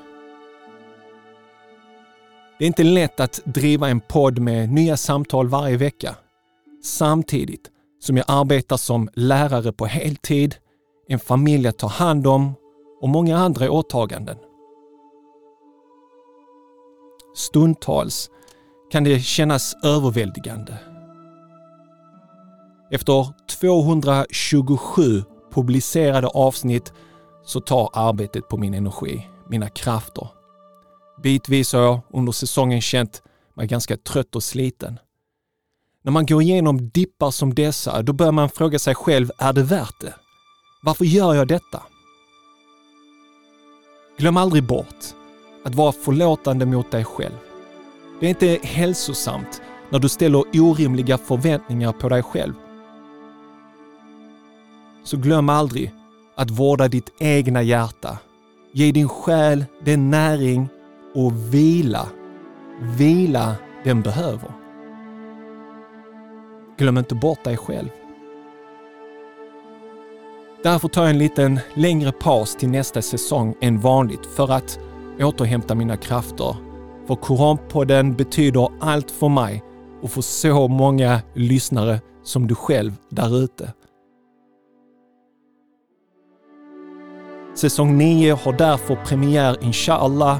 Det är inte lätt att driva en podd med nya samtal varje vecka. Samtidigt som jag arbetar som lärare på heltid, en familj att ta hand om och många andra åtaganden. Stundtals kan det kännas överväldigande. Efter 227 publicerade avsnitt så tar arbetet på min energi, mina krafter. Bitvis har jag under säsongen känt mig ganska trött och sliten. När man går igenom dippar som dessa, då börjar man fråga sig själv, är det värt det? Varför gör jag detta? Glöm aldrig bort att vara förlåtande mot dig själv. Det är inte hälsosamt när du ställer orimliga förväntningar på dig själv. Så glöm aldrig att vårda ditt egna hjärta. Ge din själ den näring och vila, vila den behöver. Glöm inte bort dig själv. Därför tar jag en liten längre paus till nästa säsong än vanligt för att återhämta mina krafter. För Koranpodden betyder allt för mig och för så många lyssnare som du själv där ute. Säsong 9 har därför premiär inshallah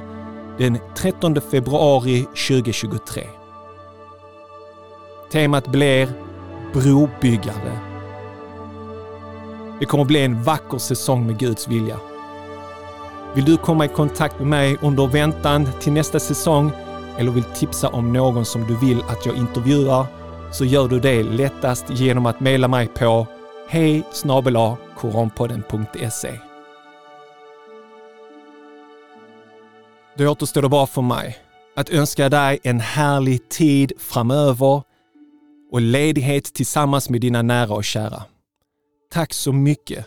den 13 februari 2023. Temat blir Brobyggare. Det kommer bli en vacker säsong med Guds vilja. Vill du komma i kontakt med mig under väntan till nästa säsong eller vill tipsa om någon som du vill att jag intervjuar så gör du det lättast genom att mejla mig på hej koranpodden.se. Då återstår det bara för mig att önska dig en härlig tid framöver och ledighet tillsammans med dina nära och kära. Tack så mycket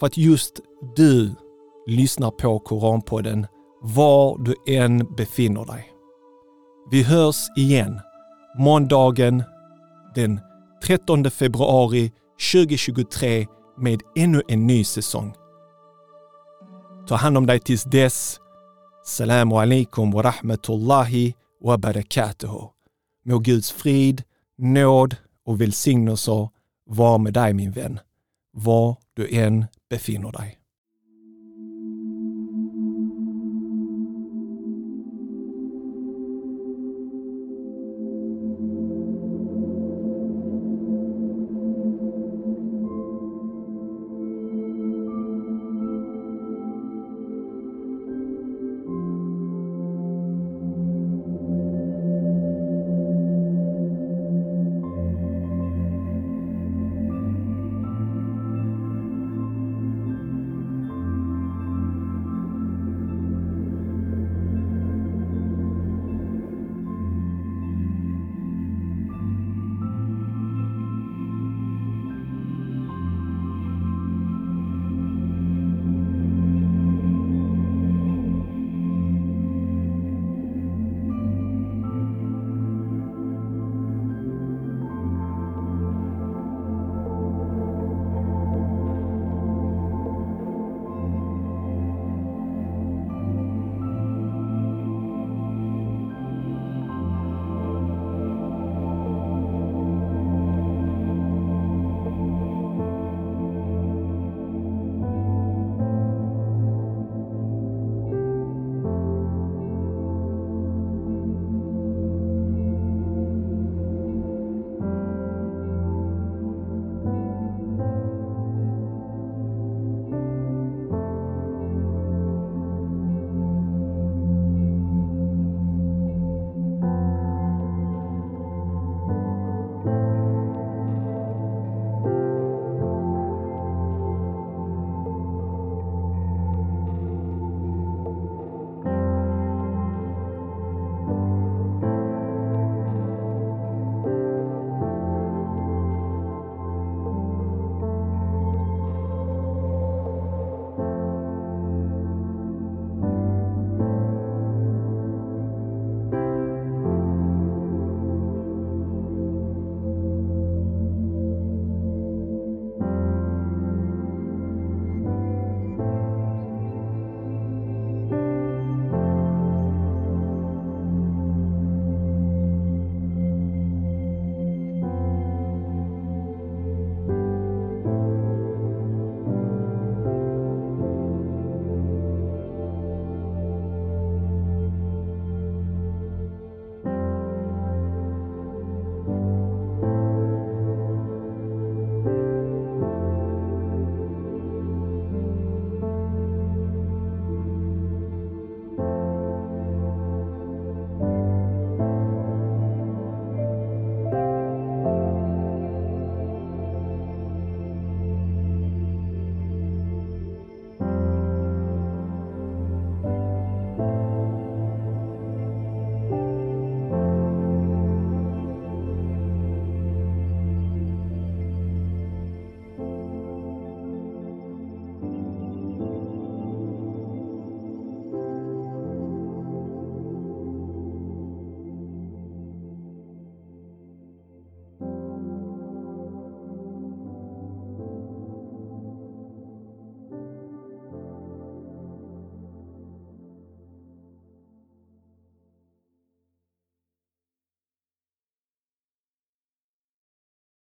för att just du lyssnar på Koranpodden var du än befinner dig. Vi hörs igen måndagen den 13 februari 2023 med ännu en ny säsong. Ta hand om dig tills dess Salamu alaikum wa rahmatullahi wa barakatuhu. Må Guds frid, nåd och välsignelser var med dig min vän, var du än befinner dig.